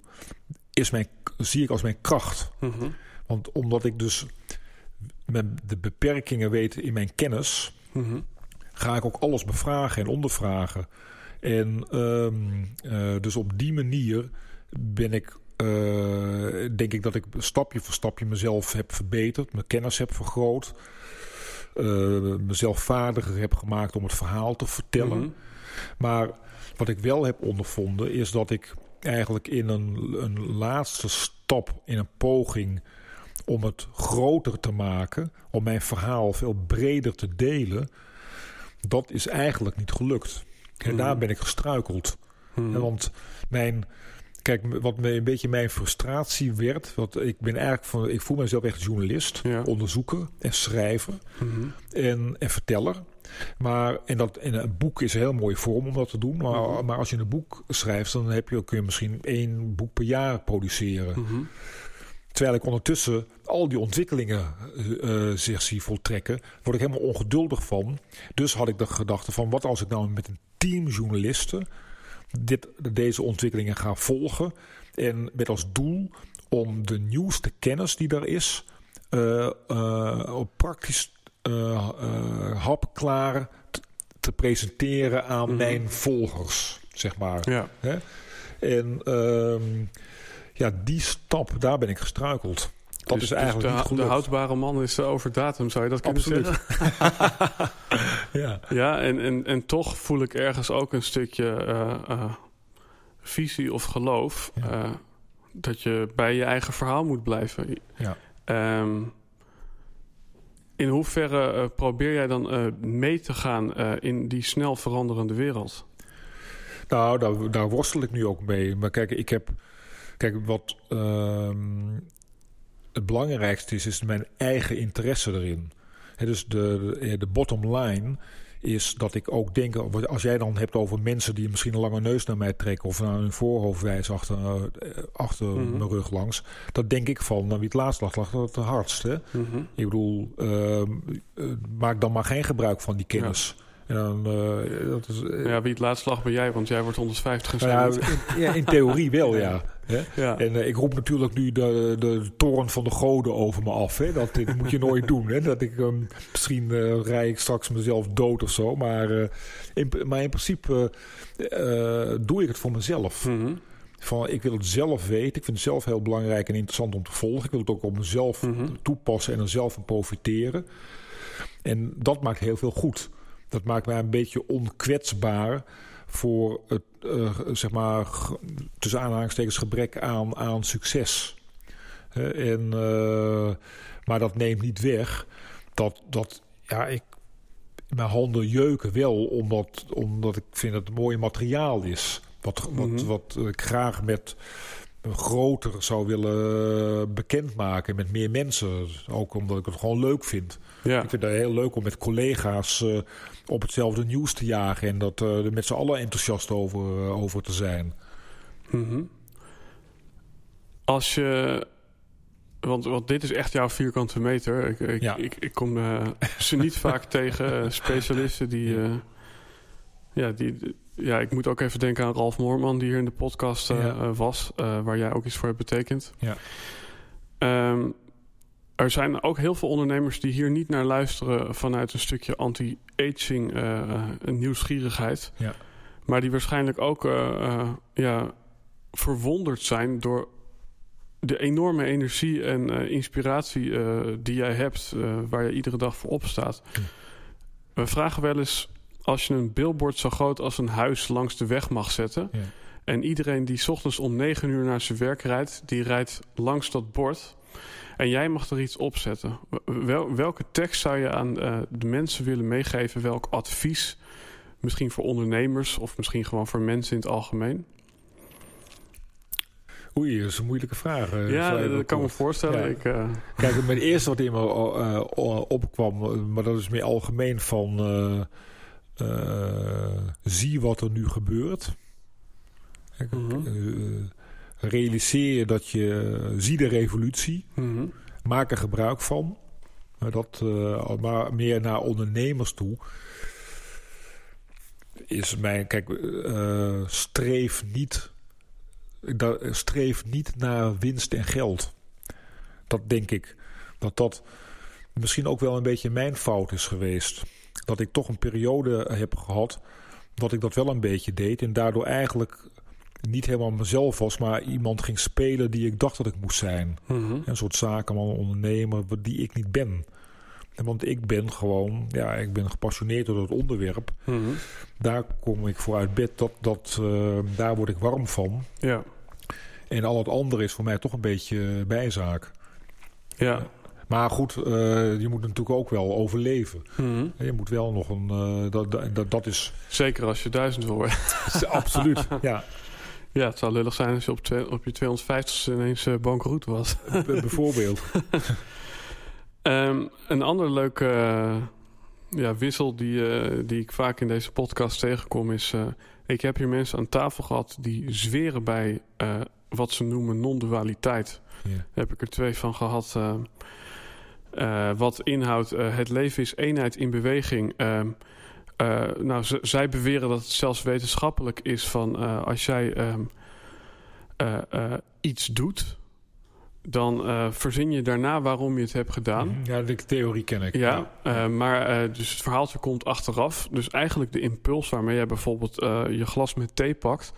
is mijn, zie ik als mijn kracht. Mm -hmm. Want omdat ik dus met de beperkingen weet in mijn kennis, mm -hmm. Ga ik ook alles bevragen en ondervragen. En um, uh, dus op die manier ben ik uh, denk ik dat ik stapje voor stapje mezelf heb verbeterd, mijn kennis heb vergroot, uh, mezelf vaardiger heb gemaakt om het verhaal te vertellen. Mm -hmm. Maar wat ik wel heb ondervonden is dat ik eigenlijk in een, een laatste stap, in een poging om het groter te maken, om mijn verhaal veel breder te delen, dat is eigenlijk niet gelukt. En mm -hmm. daar ben ik gestruikeld. Mm -hmm. Want mijn Kijk, wat me een beetje mijn frustratie werd. Want ik ben eigenlijk van. Ik voel mezelf echt journalist, ja. onderzoeker en schrijver mm -hmm. en, en verteller. Maar en dat, en een boek is een heel mooie vorm om dat te doen. Maar, -hmm. maar als je een boek schrijft, dan heb je, kun je misschien één boek per jaar produceren. -hmm. Terwijl ik ondertussen al die ontwikkelingen uh, zich zie voltrekken, word ik helemaal ongeduldig van. Dus had ik de gedachte van, wat als ik nou met een team journalisten dit, deze ontwikkelingen gaan volgen. En met als doel om de nieuwste kennis die er is, uh, uh, praktisch hapklaar te presenteren aan mm -hmm. mijn volgers, zeg maar. Ja. Hè? En ehm, ja, die stap, daar ben ik gestruikeld. Dat dus, is eigenlijk dus de, de, houdbare man is over datum, zou je dat kunnen Absoluut. zeggen? ja, ja en, en, en toch voel ik ergens ook een stukje uh, uh, visie of geloof... Ja. Uh, dat je bij je eigen verhaal moet blijven. Ja. Um, in hoeverre probeer jij dan mee te gaan in die snel veranderende wereld? Nou, daar, daar, worstel ik nu ook mee. Maar kijk, ik heb... Kijk, wat... Um, het belangrijkste is, is mijn eigen interesse erin. He, dus de, de, de, bottom line is dat ik ook denk, als jij dan hebt over mensen die misschien een lange neus naar mij trekken of naar hun voorhoofd wijzen achter, achter mm -hmm. mijn rug langs, dat denk ik van, nou, wie het laatst lag, lag het hardst. Hè? Mm -hmm. Ik bedoel, uh, maak dan maar geen gebruik van die kennis. Ja. En dan, uh, dat is, uh, ja, wie het laatst lag ben jij, want jij wordt 150 nou ja, in, ja, in theorie wel, ja. Ja. En uh, ik roep natuurlijk nu de, de toren van de goden over me af. Hè. Dat, dat moet je nooit doen. Hè. Dat ik, um, misschien rij ik straks mezelf dood of zo. Maar, in, maar in principe doe ik het voor mezelf. Mm -hmm. van ik wil het zelf weten. Ik vind het zelf heel belangrijk en interessant om te volgen. Ik wil het ook op mezelf Mhm. toepassen en er zelf van profiteren. En dat maakt heel veel goed. Dat maakt mij een beetje onkwetsbaar voor het, eh, zeg maar, tussen aanhalingstekens gebrek aan, aan succes. En, eh, maar dat neemt niet weg dat, dat ja, ik, mijn handen jeuken wel, omdat, omdat ik vind dat het mooi materiaal is. Wat, wat, Mhm. wat ik graag met groter zou willen bekendmaken met meer mensen. Ook omdat ik het gewoon leuk vind. Ja. Ik vind het heel leuk om met collega's eh, op hetzelfde nieuws te jagen en dat eh, er met z'n allen enthousiast over, eh, over te zijn. Mhm. Als je. Want, want dit is echt jouw vierkante meter. Ik, ik, Ja. ik, ik kom ze niet vaak tegen, specialisten die. ja, die. Ja, ik moet ook even denken aan Ralf Moorman, die hier in de podcast Ja. was, waar jij ook iets voor hebt betekend. Ja. Ehm, er zijn ook heel veel ondernemers die hier niet naar luisteren vanuit een stukje anti-aging eh, eh, nieuwsgierigheid. Ja. Maar die waarschijnlijk ook eh, ja, verwonderd zijn door de enorme energie en inspiratie die jij hebt, waar je iedere dag voor opstaat. Hm. We vragen wel eens, als je een billboard zo groot als een huis langs de weg mag zetten... Ja. en iedereen die 's ochtends om 9 uur naar zijn werk rijdt, die rijdt langs dat bord... en jij mag er iets op zetten. Wel, welke tekst zou je aan eh, de mensen willen meegeven? Welk advies? Misschien voor ondernemers of misschien gewoon voor mensen in het algemeen? Oei, dat is een moeilijke vraag. eh, ja, dat kan me kort. voorstellen. Ja. Ik, eh, Kijk, mijn eerste wat in me opkwam, maar dat is meer algemeen van zie wat er nu gebeurt. Kijk, Mhm. Eh, realiseer je dat je zie de revolutie, mhm. maak er gebruik van. Dat, eh, maar meer naar ondernemers toe is mijn kijk eh, streef niet dat, streef niet naar winst en geld. Dat denk ik dat dat misschien ook wel een beetje mijn fout is geweest. Dat ik toch een periode heb gehad dat ik dat wel een beetje deed en daardoor eigenlijk niet helemaal mezelf was, maar iemand ging spelen die ik dacht dat ik moest zijn. Mhm. Een soort zakenman, ondernemer, die ik niet ben. En Want ik ben gewoon, ja, ik ben gepassioneerd door het onderwerp. Mhm. Daar kom ik voor uit bed, dat, dat, eh, daar word ik warm van. Ja, En al het andere is voor mij toch een beetje bijzaak. ja. Maar goed, eh, je moet natuurlijk ook wel overleven. Mhm. Je moet wel nog een, eh, dat, dat, dat, is Zeker als je duizend wil absoluut, ja, Ja, het zou lullig zijn als je op, twee- op je 250ste ineens eh, bankroet was. bijvoorbeeld. Ehm, een andere leuke eh, ja, wissel die, eh, die ik vaak in deze podcast tegenkom is... ik heb hier mensen aan tafel gehad die zweren bij wat ze noemen non-dualiteit. Daar heb ik er twee van gehad. eh, eh, wat inhoudt, het leven is eenheid in beweging. Ehm, eh, nou, zij beweren dat het zelfs wetenschappelijk is van eh, als jij ehm, eh, eh, iets doet, dan eh, verzin je daarna waarom je het hebt gedaan. Ja, de theorie ken ik. Ja, eh, maar eh, dus het verhaaltje komt achteraf. Dus eigenlijk de impuls waarmee jij bijvoorbeeld je glas met thee pakt...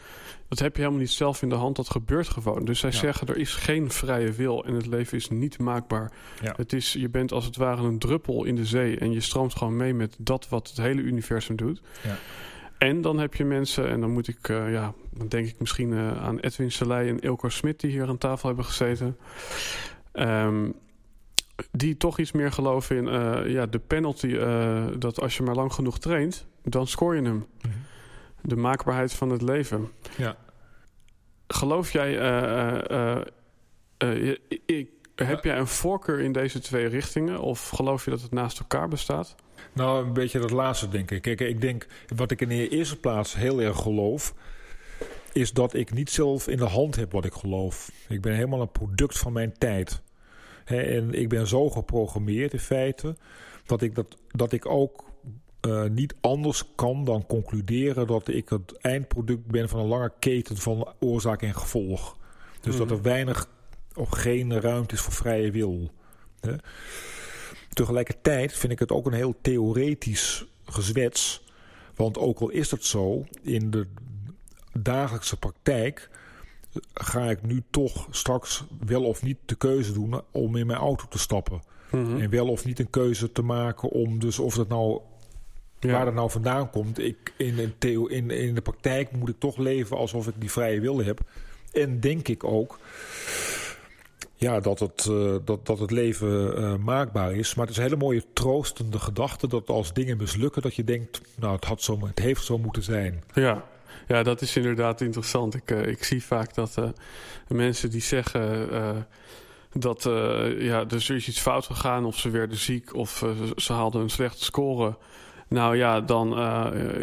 dat heb je helemaal niet zelf in de hand, dat gebeurt gewoon. Dus zij Ja. zeggen, er is geen vrije wil en het leven is niet maakbaar. Ja. Het is, je bent als het ware een druppel in de zee... en je stroomt gewoon mee met dat wat het hele universum doet. Ja. En dan heb je mensen, en dan moet ik, eh, ja, dan denk ik misschien eh, aan Edwin Selei en Ilko Smit die hier aan tafel hebben gezeten. Ehm, die toch iets meer geloven in eh, ja, de penalty. dat als je maar lang genoeg traint, dan scoor je hem. Mhm. De maakbaarheid van het leven. Ja. Geloof jij, ik, heb jij een voorkeur in deze twee richtingen? Of geloof je dat het naast elkaar bestaat? Nou, een beetje dat laatste denk ik. Kijk, ik denk, wat ik in de eerste plaats heel erg geloof, is dat ik niet zelf in de hand heb wat ik geloof. Ik ben helemaal een product van mijn tijd. En ik ben zo geprogrammeerd in feite, dat ik, dat, dat ik ook eh, niet anders kan dan concluderen dat ik het eindproduct ben van een lange keten van oorzaak en gevolg. Dus dat Mhm. er weinig of geen ruimte is voor vrije wil. Hè. Tegelijkertijd vind ik het ook een heel theoretisch gezwets. Want ook al is het zo, in de dagelijkse praktijk ga ik nu toch straks wel of niet de keuze doen om in mijn auto te stappen. Mhm. En wel of niet een keuze te maken om dus of dat nou Ja. waar dat nou vandaan komt. Ik, in, theo, in, in de praktijk moet ik toch leven alsof ik die vrije wil heb. En denk ik ook ja, dat, het, eh, dat, dat het leven eh, maakbaar is. Maar het is een hele mooie troostende gedachte dat als dingen mislukken, dat je denkt, nou het, had zo, het heeft zo moeten zijn. Ja. ja, dat is inderdaad interessant. Ik, eh, ik zie vaak dat mensen die zeggen dat ja, er is iets fout gegaan... of ze werden ziek of ze haalden een slechte score... Nou ja, dan,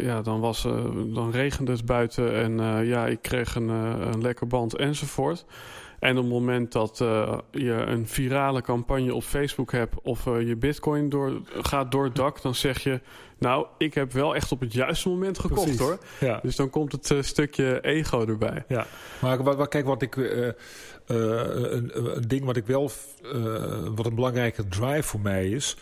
ja, dan, was, eh, dan regende het buiten en ja, ik kreeg een, een lekker band enzovoort. En op het moment dat eh, je een virale campagne op Facebook hebt of eh, je bitcoin door, gaat door het dak, dan zeg je, nou, ik heb wel echt op het juiste moment gekocht Precies. hoor. Ja. Dus dan komt het eh, stukje ego erbij. Ja, maar wat, wat- kijk, wat ik, een, een ding wat ik wel, wat een belangrijke drive voor mij is,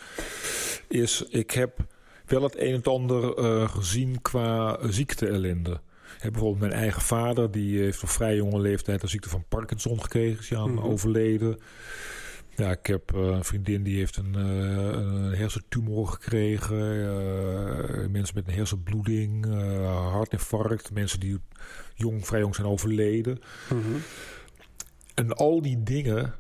is ik heb wel het een en ander gezien qua ziekte-ellende. Ik heb bijvoorbeeld mijn eigen vader, die heeft op vrij jonge leeftijd de ziekte van Parkinson gekregen, is aan Mhm. overleden. Ja, ik heb eh, een vriendin die heeft een, eh, een hersentumor gekregen. eh, mensen met een hersenbloeding, eh, hartinfarct. Mensen die jong, vrij jong zijn overleden. Mhm. En al die dingen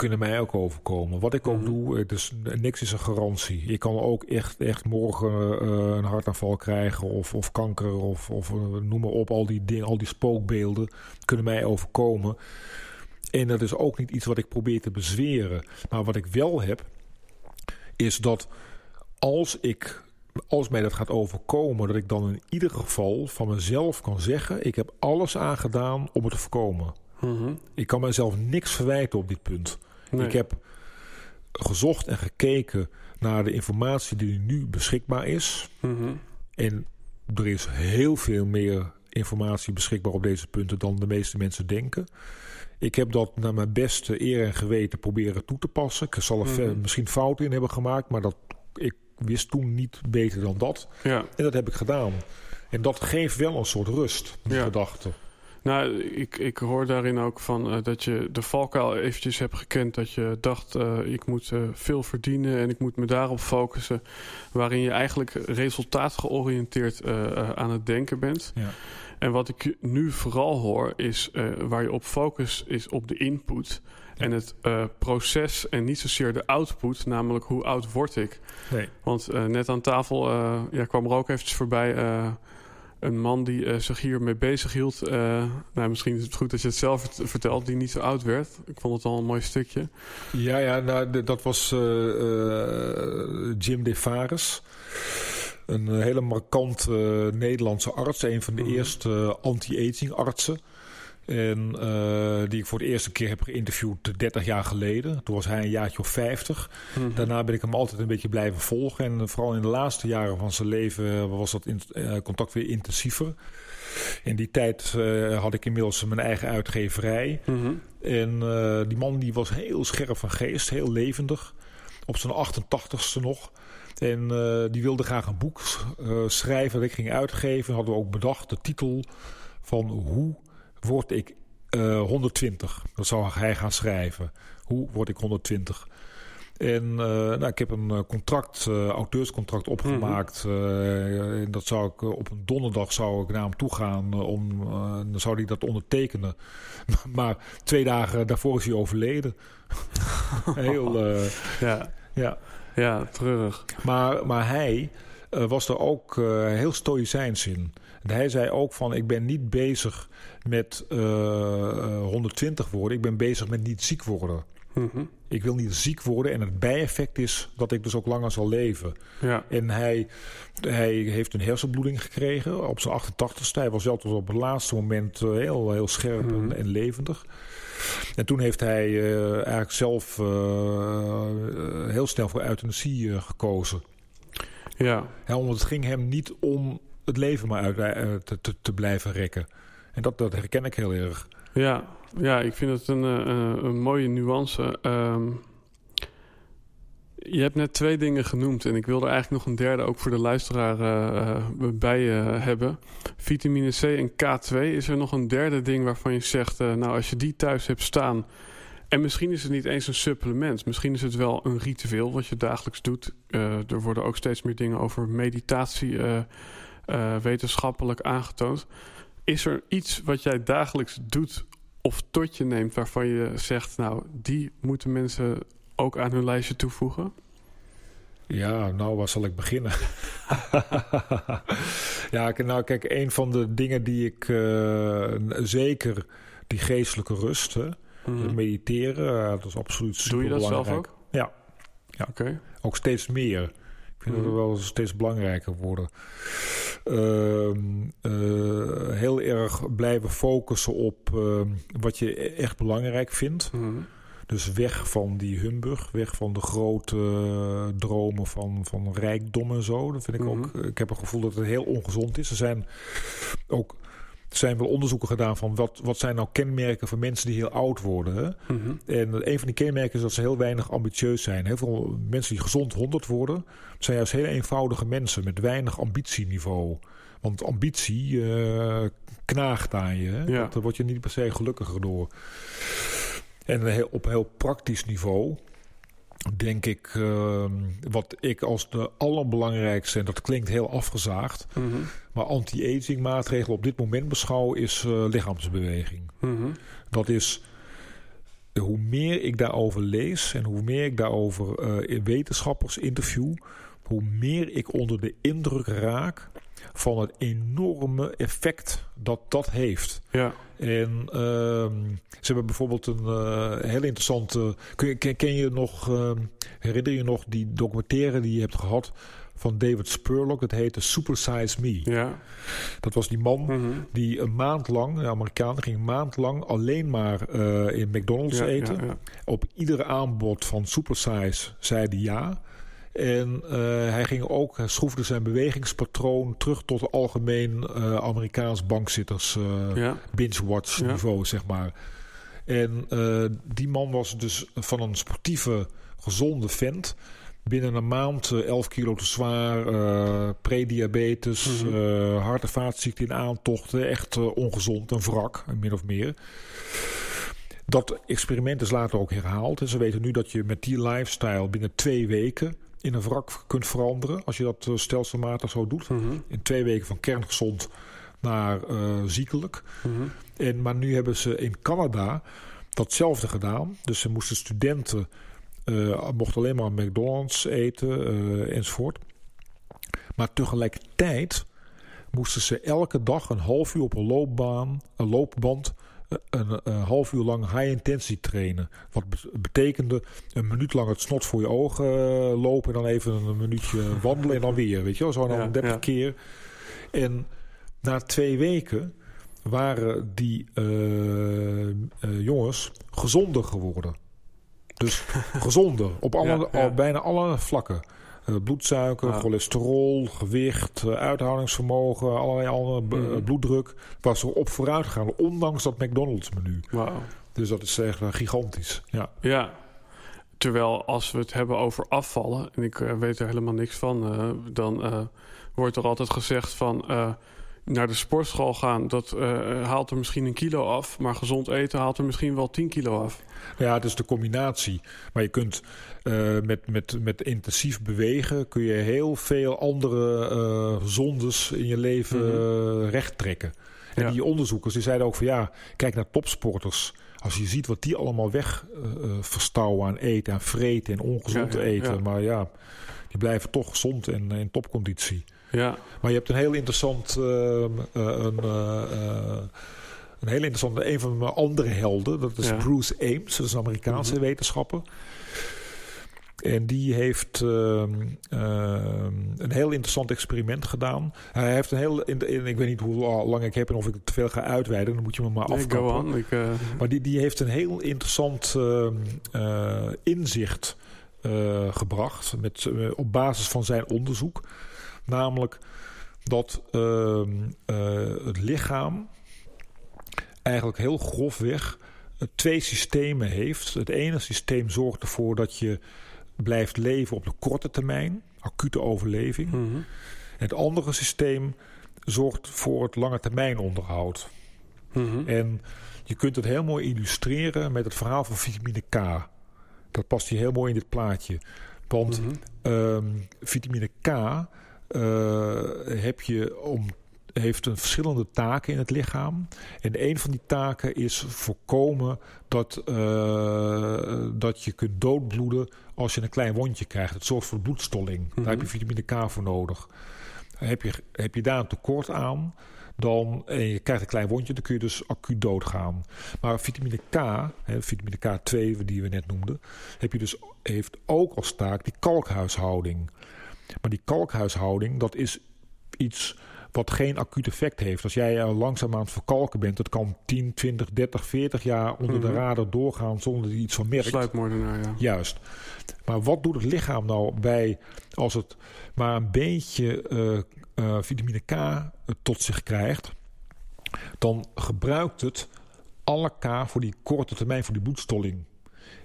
kunnen mij ook overkomen. Wat ik ook Mhm. doe, het is, niks is een garantie. Ik kan ook echt, echt morgen eh, een hartaanval krijgen of, of kanker of, of eh, noem maar op. Al die dingen, al die spookbeelden kunnen mij overkomen. En dat is ook niet iets wat ik probeer te bezweren. Maar wat ik wel heb, is dat als ik als mij dat gaat overkomen, dat ik dan in ieder geval van mezelf kan zeggen: ik heb alles aangedaan om het te voorkomen. Mhm. Ik kan mezelf niks verwijten op dit punt. Nee. Ik heb gezocht en gekeken naar de informatie die nu beschikbaar is. Mhm. En er is heel veel meer informatie beschikbaar op deze punten dan de meeste mensen denken. Ik heb dat naar mijn beste eer en geweten proberen toe te passen. Ik zal er Mhm. misschien fouten in hebben gemaakt, maar dat, ik wist toen niet beter dan dat. Ja. En dat heb ik gedaan. En dat geeft wel een soort rust, die Ja. gedachte. Nou, ik, ik hoor daarin ook van eh, dat je de valkuil eventjes hebt gekend. Dat je dacht, eh, ik moet eh, veel verdienen en ik moet me daarop focussen. Waarin je eigenlijk resultaatgeoriënteerd aan het denken bent. Ja. En wat ik nu vooral hoor, is waar je op focus is op de input. En het proces en niet zozeer de output, namelijk hoe oud word ik. Nee. Want net aan tafel ja, kwam er ook eventjes voorbij een man die eh, zich hiermee bezig hield. Eh, nou, misschien is het goed dat je het zelf vert- vertelt, die niet zo oud werd. Ik vond het al een mooi stukje. Ja, ja nou, dat was eh, Jim De Vares. Een hele markante Nederlandse arts. Een van de Mhm. eerste anti-aging artsen. En eh, die ik voor de eerste keer heb geïnterviewd 30 jaar geleden. Toen was hij een jaartje of 50. Mhm. Daarna ben ik hem altijd een beetje blijven volgen. En vooral in de laatste jaren van zijn leven eh, was dat in- eh, contact weer intensiever. In die tijd had ik inmiddels mijn eigen uitgeverij. Mhm. En die man die was heel scherp van geest, heel levendig. Op zijn 88ste nog. En die wilde graag een boek schrijven dat ik ging uitgeven. Hadden we ook bedacht de titel van hoe word ik eh, 120. Dat zou hij gaan schrijven. Hoe word ik 120? En eh, nou, ik heb een eh, contract, eh, auteurscontract opgemaakt. Eh, en dat zou ik op een donderdag zou ik naar hem toe gaan om dan zou hij dat ondertekenen. maar twee dagen daarvoor is hij overleden. Heel, Ja. ja. ja, treurig. Maar, maar hij was er ook heel stoïcijns in. En hij zei ook van, ik ben niet bezig met eh, eh, 120 worden. Ik ben bezig met niet ziek worden. Mhm. Ik wil niet ziek worden. En het bijeffect is dat ik dus ook langer zal leven. Ja. En hij, hij heeft een hersenbloeding gekregen op zijn 88ste. Hij was wel tot op het laatste moment eh, heel, heel scherp en- Mhm. en, levendig. En toen heeft hij eh, eigenlijk zelf eh, eh, heel snel voor euthanasie eh, gekozen. Ja. Ja, want het ging hem niet om het leven maar uit, eh, te, te, te blijven rekken. En dat, dat herken ik heel erg. Ja, ja, ik vind het een, eh, een mooie nuance. Ehm, Je hebt net twee dingen genoemd en ik wilde eigenlijk nog een derde ook voor de luisteraar bij uh, hebben. Vitamine C en K2. Is er nog een derde ding waarvan je zegt, nou als je die thuis hebt staan... En misschien is het niet eens een supplement. Misschien is het wel een ritueel wat je dagelijks doet. er worden ook steeds meer dingen over meditatie wetenschappelijk aangetoond. Is er iets wat jij dagelijks doet of tot je neemt waarvan je zegt, nou, die moeten mensen ook aan hun lijstje toevoegen? Ja, nou, waar zal ik beginnen? ja, nou kijk, een van de dingen die ik uh, zeker, die geestelijke rust, hè, mm mediteren, dat is absoluut super Doe je dat zelf ook? Ja, ja. Oké. ook steeds meer. Ik vind dat er wel steeds belangrijker worden. Uh, uh, heel erg blijven focussen op uh, wat je echt belangrijk vindt. Mm dus weg van die humbug, weg van de grote uh, dromen van, van rijkdom en zo. Dat vind ik ook. Ik heb het gevoel dat het heel ongezond is. Er zijn ook er zijn wel onderzoeken gedaan van wat, wat zijn nou kenmerken van mensen die heel oud worden. Hè? Mm -hmm. En een van die kenmerken is dat ze heel weinig ambitieus zijn. Heel veel mensen die gezond 100 worden, zijn juist hele eenvoudige mensen met weinig ambitieniveau. Want ambitie uh, knaagt aan je. Hè? Ja. Daar word je niet per se gelukkiger door. En heel, op heel praktisch niveau denk ik, uh, wat ik als de allerbelangrijkste, en dat klinkt heel afgezaagd, mm -hmm. maar anti-aging maatregelen op dit moment beschouw is uh, lichaamsbeweging. Mm -hmm. Dat is, hoe meer ik daarover lees en hoe meer ik daarover uh, wetenschappers interview, hoe meer ik onder de indruk raak van het enorme effect dat dat heeft. Ja. En uh, ze hebben bijvoorbeeld een uh, heel interessante. Kun ken, ken, je nog, uh, herinner je nog die documentaire die je hebt gehad van David Spurlock? Dat heette Super Size Me. Ja. Dat was die man mm -hmm. die een maand lang, een Amerikaan, ging een maand lang alleen maar uh, in McDonald's ja, eten. Ja, ja. Op iedere aanbod van Super Size zei hij ja. En uh, hij ging ook, hij schroefde zijn bewegingspatroon terug tot een algemeen uh, Amerikaans bankzitters uh, ja. binge-watch Ja. niveau, zeg maar. En die man was dus van een sportieve, gezonde vent. Binnen een maand 11 kilo te zwaar, prediabetes, Mm -hmm. hart- en vaatziekten in aantochten. Echt ongezond, een wrak, min of meer. Dat experiment is later ook herhaald. En ze weten nu dat je met die lifestyle binnen twee weken in een wrak kunt veranderen. Als je dat uh, stelselmatig zo doet. Mm -hmm. In twee weken van kerngezond naar uh, ziekelijk. Mm -hmm. en, maar nu hebben ze in Canada datzelfde gedaan. Dus ze moesten studenten... Uh, mochten alleen maar McDonald's eten enzovoort. Maar tegelijkertijd moesten ze elke dag een half uur op een loopbaan, een loopband een, een, half uur lang high intensity trainen. Wat betekende een minuut lang het snot voor je ogen lopen... en dan even een minuutje wandelen en dan weer. Weet je wel, zo dan ja, 30 ja. keer. En na twee weken waren die uh, uh, jongens gezonder geworden. Dus gezonder op alle, ja, bijna alle vlakken. Uh, bloedsuiker, cholesterol, gewicht, uh, uithoudingsvermogen, allerlei andere Mhm. bloeddruk. Was er op vooruit gegaan, ondanks dat McDonald's menu. Dus dat is echt gigantisch. Ja. Ja. Terwijl als we het hebben over afvallen, en ik weet er helemaal niks van, uh, dan uh, wordt er altijd gezegd van naar de sportschool gaan, dat haalt er misschien een kilo af, maar gezond eten haalt er misschien wel 10 kilo af. Ja, het is de combinatie. Maar je kunt uh, met, met, met intensief bewegen kun je heel veel andere uh, zondes in je leven mm -hmm. uh, recht trekken. En Ja. die onderzoekers die zeiden ook van ja, kijk naar topsporters. Als je ziet wat die allemaal weg verstouwen aan eten, aan vreten en ongezond Ja, eten. ja. Maar ja, die blijven toch gezond en in topconditie. Ja, Maar je hebt een heel interessant... ehm, eh, een, eh, eh, een heel interessante, een van mijn andere helden, dat is Ja. Bruce Ames, dat is een Amerikaanse Mhm. wetenschapper. En die heeft ehm, ehm, een heel interessant experiment gedaan. Hij heeft een heel, in, in- ik weet niet hoe lang ik heb en of ik het te veel ga uitweiden, dan moet je me maar nee, afkappen. Ik, eh, Maar die, die heeft een heel interessant ehm, eh, inzicht eh, gebracht met, op basis van zijn onderzoek. Namelijk dat het lichaam eigenlijk heel grofweg twee systemen heeft. Het ene systeem zorgt ervoor dat je blijft leven op de korte termijn, acute overleving. Mhm. Het andere systeem zorgt voor het lange termijn onderhoud. Mhm. En je kunt het heel mooi illustreren met het verhaal van vitamine K. Dat past hier heel mooi in dit plaatje. Want Mhm. ehm, vitamine K eh, heb je om, heeft een verschillende taken in het lichaam. En een van die taken is voorkomen dat, eh, dat je kunt doodbloeden als je een klein wondje krijgt. Het zorgt voor bloedstolling. Mhm. Daar heb je vitamine K voor nodig. Heb je, heb je daar een tekort aan, dan, en je krijgt een klein wondje, dan kun je dus acuut doodgaan. Maar vitamine K, hè, vitamine K2 die we net noemden, heb je dus, heeft ook als taak die kalkhuishouding. Maar die kalkhuishouding, dat is iets wat geen acuut effect heeft. Als jij langzaam aan het verkalken bent, dat kan 10, 20, 30, 40 jaar onder de Mhm. radar doorgaan zonder dat je iets van merkt. Sluipmoordenaar, ja. Juist. Maar wat doet het lichaam nou bij als het maar een beetje eh, eh, vitamine K eh, tot zich krijgt? Dan gebruikt het alle K voor die korte termijn, voor die bloedstolling.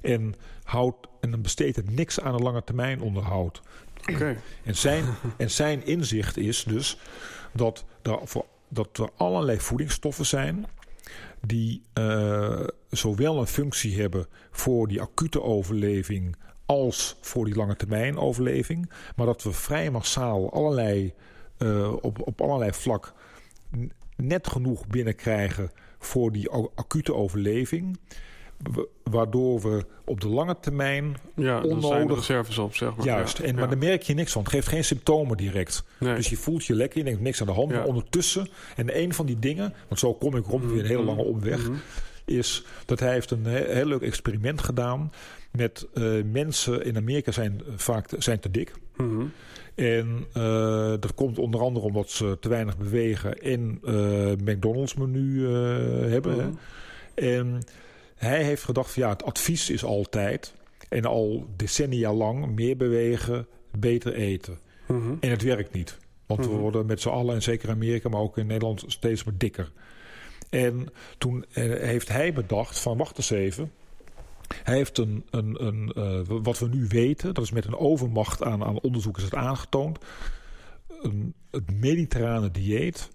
En, houdt, en dan besteedt het niks aan een lange termijn onderhoud. Oké. En zijn, en zijn inzicht is dus dat er, voor, dat er allerlei voedingsstoffen zijn die eh, zowel een functie hebben voor die acute overleving als voor die lange termijn overleving, maar dat we vrij massaal allerlei, eh, op, op allerlei vlak net genoeg binnenkrijgen voor die acute overleving, waardoor we op de lange termijn Ja, dan zijn de Onnodig. reserves op, zeg maar. Juist, en, ja. maar daar merk je niks van. Het geeft geen symptomen direct. Nee. Dus je voelt je lekker, je denkt niks aan de hand. Ja. Maar ondertussen, en een van die dingen, want zo kom ik rond weer een hele Mhm. lange omweg, Mhm. is dat hij heeft een he- heel leuk experiment gedaan met eh, mensen in Amerika zijn vaak te- zijn te dik. Mhm. En eh, dat komt onder andere omdat ze te weinig bewegen en eh McDonald's menu hebben. hè. En hij heeft gedacht van ja, het advies is altijd en al decennia lang meer bewegen, beter eten. Mhm. En het werkt niet. Want we Mhm. worden met z'n allen, en zeker in Amerika, maar ook in Nederland, steeds maar dikker. En toen eh, heeft hij bedacht van wacht eens even. Hij heeft een, een, een eh, wat we nu weten, dat is met een overmacht aan, aan onderzoek is het aangetoond. Een, het mediterrane dieet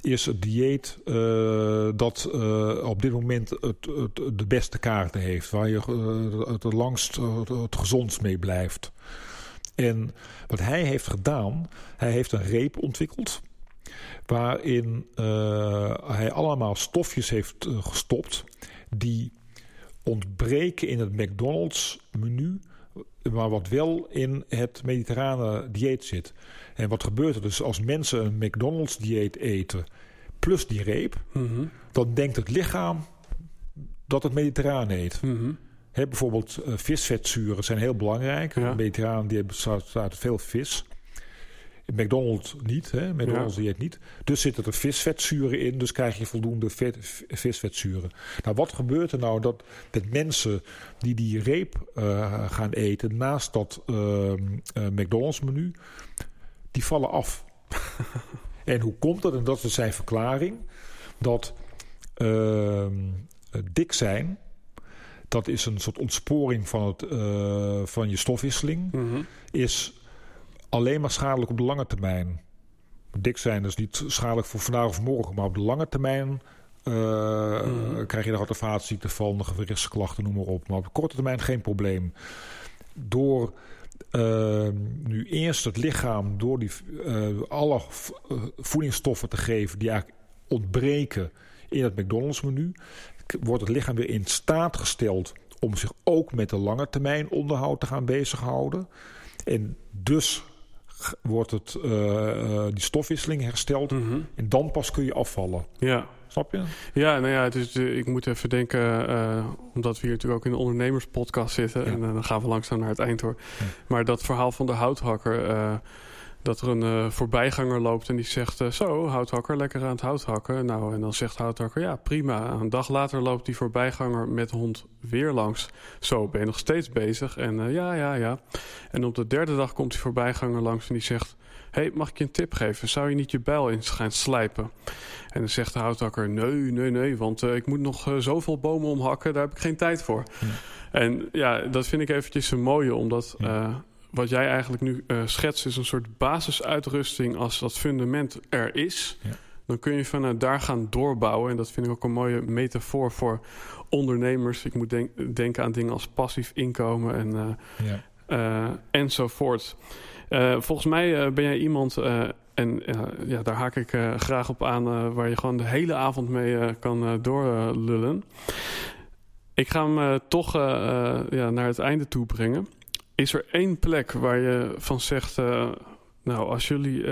is het dieet eh, dat eh, op dit moment het, het, de beste kaarten heeft. Waar je eh, het, langst, het, het gezondst mee blijft. En wat hij heeft gedaan, hij heeft een reep ontwikkeld. Waarin hij allemaal stofjes heeft gestopt. Die ontbreken in het McDonald's menu. Maar wat wel in het mediterrane dieet zit. En wat gebeurt er dus als mensen een McDonald's dieet eten. Plus die reep. Mhm. Dan denkt het lichaam dat het mediterraan eet. Mhm. Hè, bijvoorbeeld eh, visvetzuren zijn heel belangrijk. Ja. Mediterraan die bestaat bestaat uit veel vis. McDonald's niet, hè? McDonald's dieet niet. Dus zitten er visvetzuren in, dus krijg je voldoende vet, visvetzuren. Nou, wat gebeurt er nou dat met mensen die die reep eh, gaan eten naast dat ehm, eh, McDonald's menu, die vallen af. en hoe komt dat? En dat is zijn verklaring. Dat ehm, dik zijn, dat is een soort ontsporing van, het, eh, van je stofwisseling, Mhm. is alleen maar schadelijk op de lange termijn. Dik zijn is niet schadelijk voor vandaag of morgen, maar op de lange termijn eh, Mhm. krijg je de hart- en vaatziekten van, de gewrichtsklachten, noem maar op. Maar op de korte termijn geen probleem. Door eh, nu eerst het lichaam door die, eh, alle eh, voedingsstoffen te geven die eigenlijk ontbreken in het McDonald's menu, k- wordt het lichaam weer in staat gesteld om zich ook met de lange termijn onderhoud te gaan bezighouden. En dus wordt het, eh, eh, die stofwisseling hersteld. Mhm. En dan pas kun je afvallen. Ja. Snap je? Ja, nou ja, het is, eh, ik moet even denken, omdat we hier natuurlijk ook in de ondernemerspodcast zitten. Ja. En dan gaan we langzaam naar het eind hoor. Ja. Maar dat verhaal van de houthakker, dat er een eh, voorbijganger loopt en die zegt... eh, zo, houthakker, lekker aan het hout hakken. Nou, en dan zegt houthakker, ja, prima. Een dag later loopt die voorbijganger met hond weer langs. Zo, ben je nog steeds bezig? En eh, ja, ja, ja. En op de derde dag komt die voorbijganger langs en die zegt... hey, mag ik je een tip geven? Zou je niet je bijl eens gaan slijpen? En dan zegt de houthakker, nee, nee, nee, want ik moet nog zoveel bomen omhakken, daar heb ik geen tijd voor. Ja. En ja, dat vind ik eventjes een mooie, omdat ja. Wat jij eigenlijk nu schetst is een soort basisuitrusting als dat fundament er is. Ja. Dan kun je vanuit daar gaan doorbouwen. En dat vind ik ook een mooie metafoor voor ondernemers. Ik moet denk, denken aan dingen als passief inkomen en, ja. enzovoort. volgens mij ben jij iemand en ja, daar haak ik graag op aan, waar je gewoon de hele avond mee kan doorlullen. ik ga hem toch ja, naar het einde toe brengen. Is er één plek waar je van zegt, nou, als jullie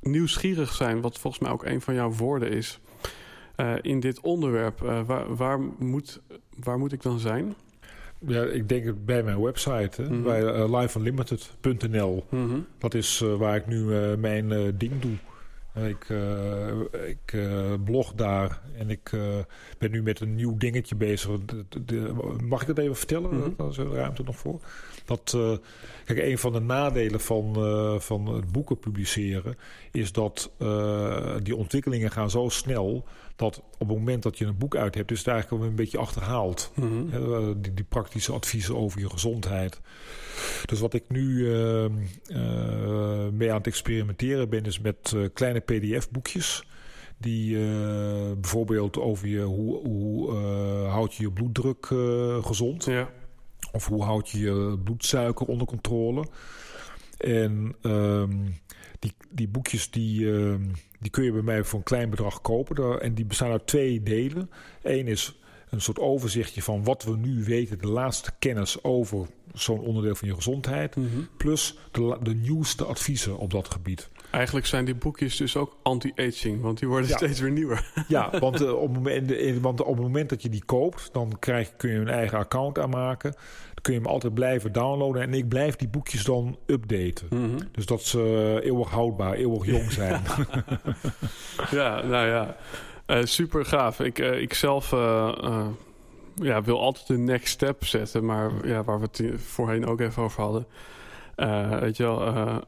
nieuwsgierig zijn, wat volgens mij ook een van jouw woorden is, in dit onderwerp, waar, waar, moet, waar moet ik dan zijn? Ja, ik denk bij mijn website, hè, mm -hmm. bij uh, liveunlimited.nl. Mm -hmm. Dat is uh, waar ik nu uh, mijn ding doe. ik ik blog daar en ik ben nu met een nieuw dingetje bezig. De, de, de, mag ik dat even vertellen? Mm -hmm. Daar is er ruimte nog voor. Dat, kijk, een van de nadelen van, van het boeken publiceren is dat die ontwikkelingen gaan zo snel dat op het moment dat je een boek uit hebt, is het eigenlijk wel een beetje achterhaald. Mm -hmm. die, die, praktische adviezen over je gezondheid. Dus wat ik nu uh, mee aan het experimenteren ben, is met kleine pdf-boekjes. Die bijvoorbeeld over je, hoe, hoe houd je je bloeddruk gezond? Ja. Of hoe houd je je bloedsuiker onder controle? En ehm, die, die boekjes die, uh, die kun je bij mij voor een klein bedrag kopen. En die bestaan uit twee delen. Eén is een soort overzichtje van wat we nu weten, de laatste kennis over zo'n onderdeel van je gezondheid. Mm -hmm. Plus de, de nieuwste adviezen op dat gebied. Eigenlijk zijn die boekjes dus ook anti-aging, want die worden ja. steeds weer nieuwer. Ja, want, uh, op het moment, want op het moment dat je die koopt, dan krijg, kun je een eigen account aanmaken. Dan kun je hem altijd blijven downloaden. En ik blijf die boekjes dan updaten. Mm -hmm. Dus dat ze uh, eeuwig houdbaar, eeuwig jong zijn. ja, nou ja. Uh, super gaaf. Ik, ik zelf ja, wil altijd de next step zetten. Maar ja, waar we het voorheen ook even over hadden. weet je wel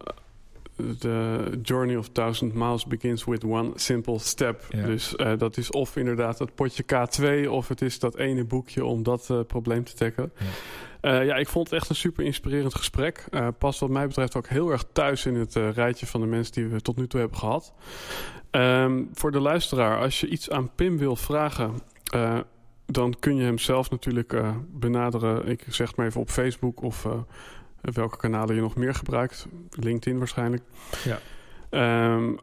The Journey of Thousand Miles begins with one simple step. Ja. Dus uh, dat is of inderdaad dat potje K2... of het is dat ene boekje om dat uh, probleem te tackelen. Ja. Uh, ja, ik vond het echt een super inspirerend gesprek. past wat mij betreft ook heel erg thuis in het rijtje van de mensen... die we tot nu toe hebben gehad. Um, voor de luisteraar, als je iets aan Pim wil vragen... dan kun je hem zelf natuurlijk benaderen. Ik zeg maar even op Facebook of welke kanalen je nog meer gebruikt. LinkedIn waarschijnlijk. Ja. Um,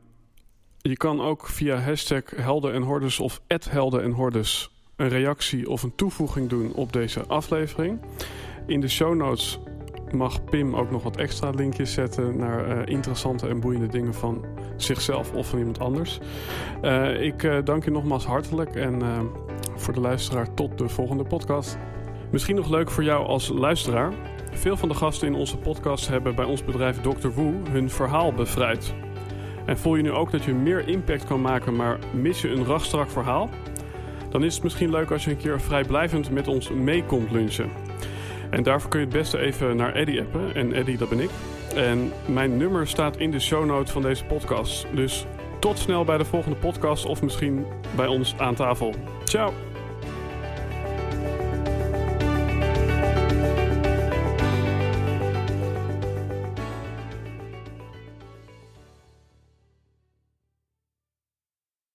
je kan ook via hashtag helden en hordes of helden en hordes een reactie of een toevoeging doen op deze aflevering. In de show notes mag Pim ook nog wat extra linkjes zetten naar uh, interessante en boeiende dingen van zichzelf of van iemand anders. Uh, ik uh, dank je nogmaals hartelijk en voor de luisteraar tot de volgende podcast. Misschien nog leuk voor jou als luisteraar. Veel van de gasten in onze podcast hebben bij ons bedrijf Dr. Woe hun verhaal bevrijd. En voel je nu ook dat je meer impact kan maken, maar mis je een rachtstrak verhaal? Dan is het misschien leuk als je een keer vrijblijvend met ons mee komt lunchen. En daarvoor kun je het beste even naar Eddie appen. En Eddie, dat ben ik. En mijn nummer staat in de show notes van deze podcast. Dus tot snel bij de volgende podcast of misschien bij ons aan tafel. Ciao!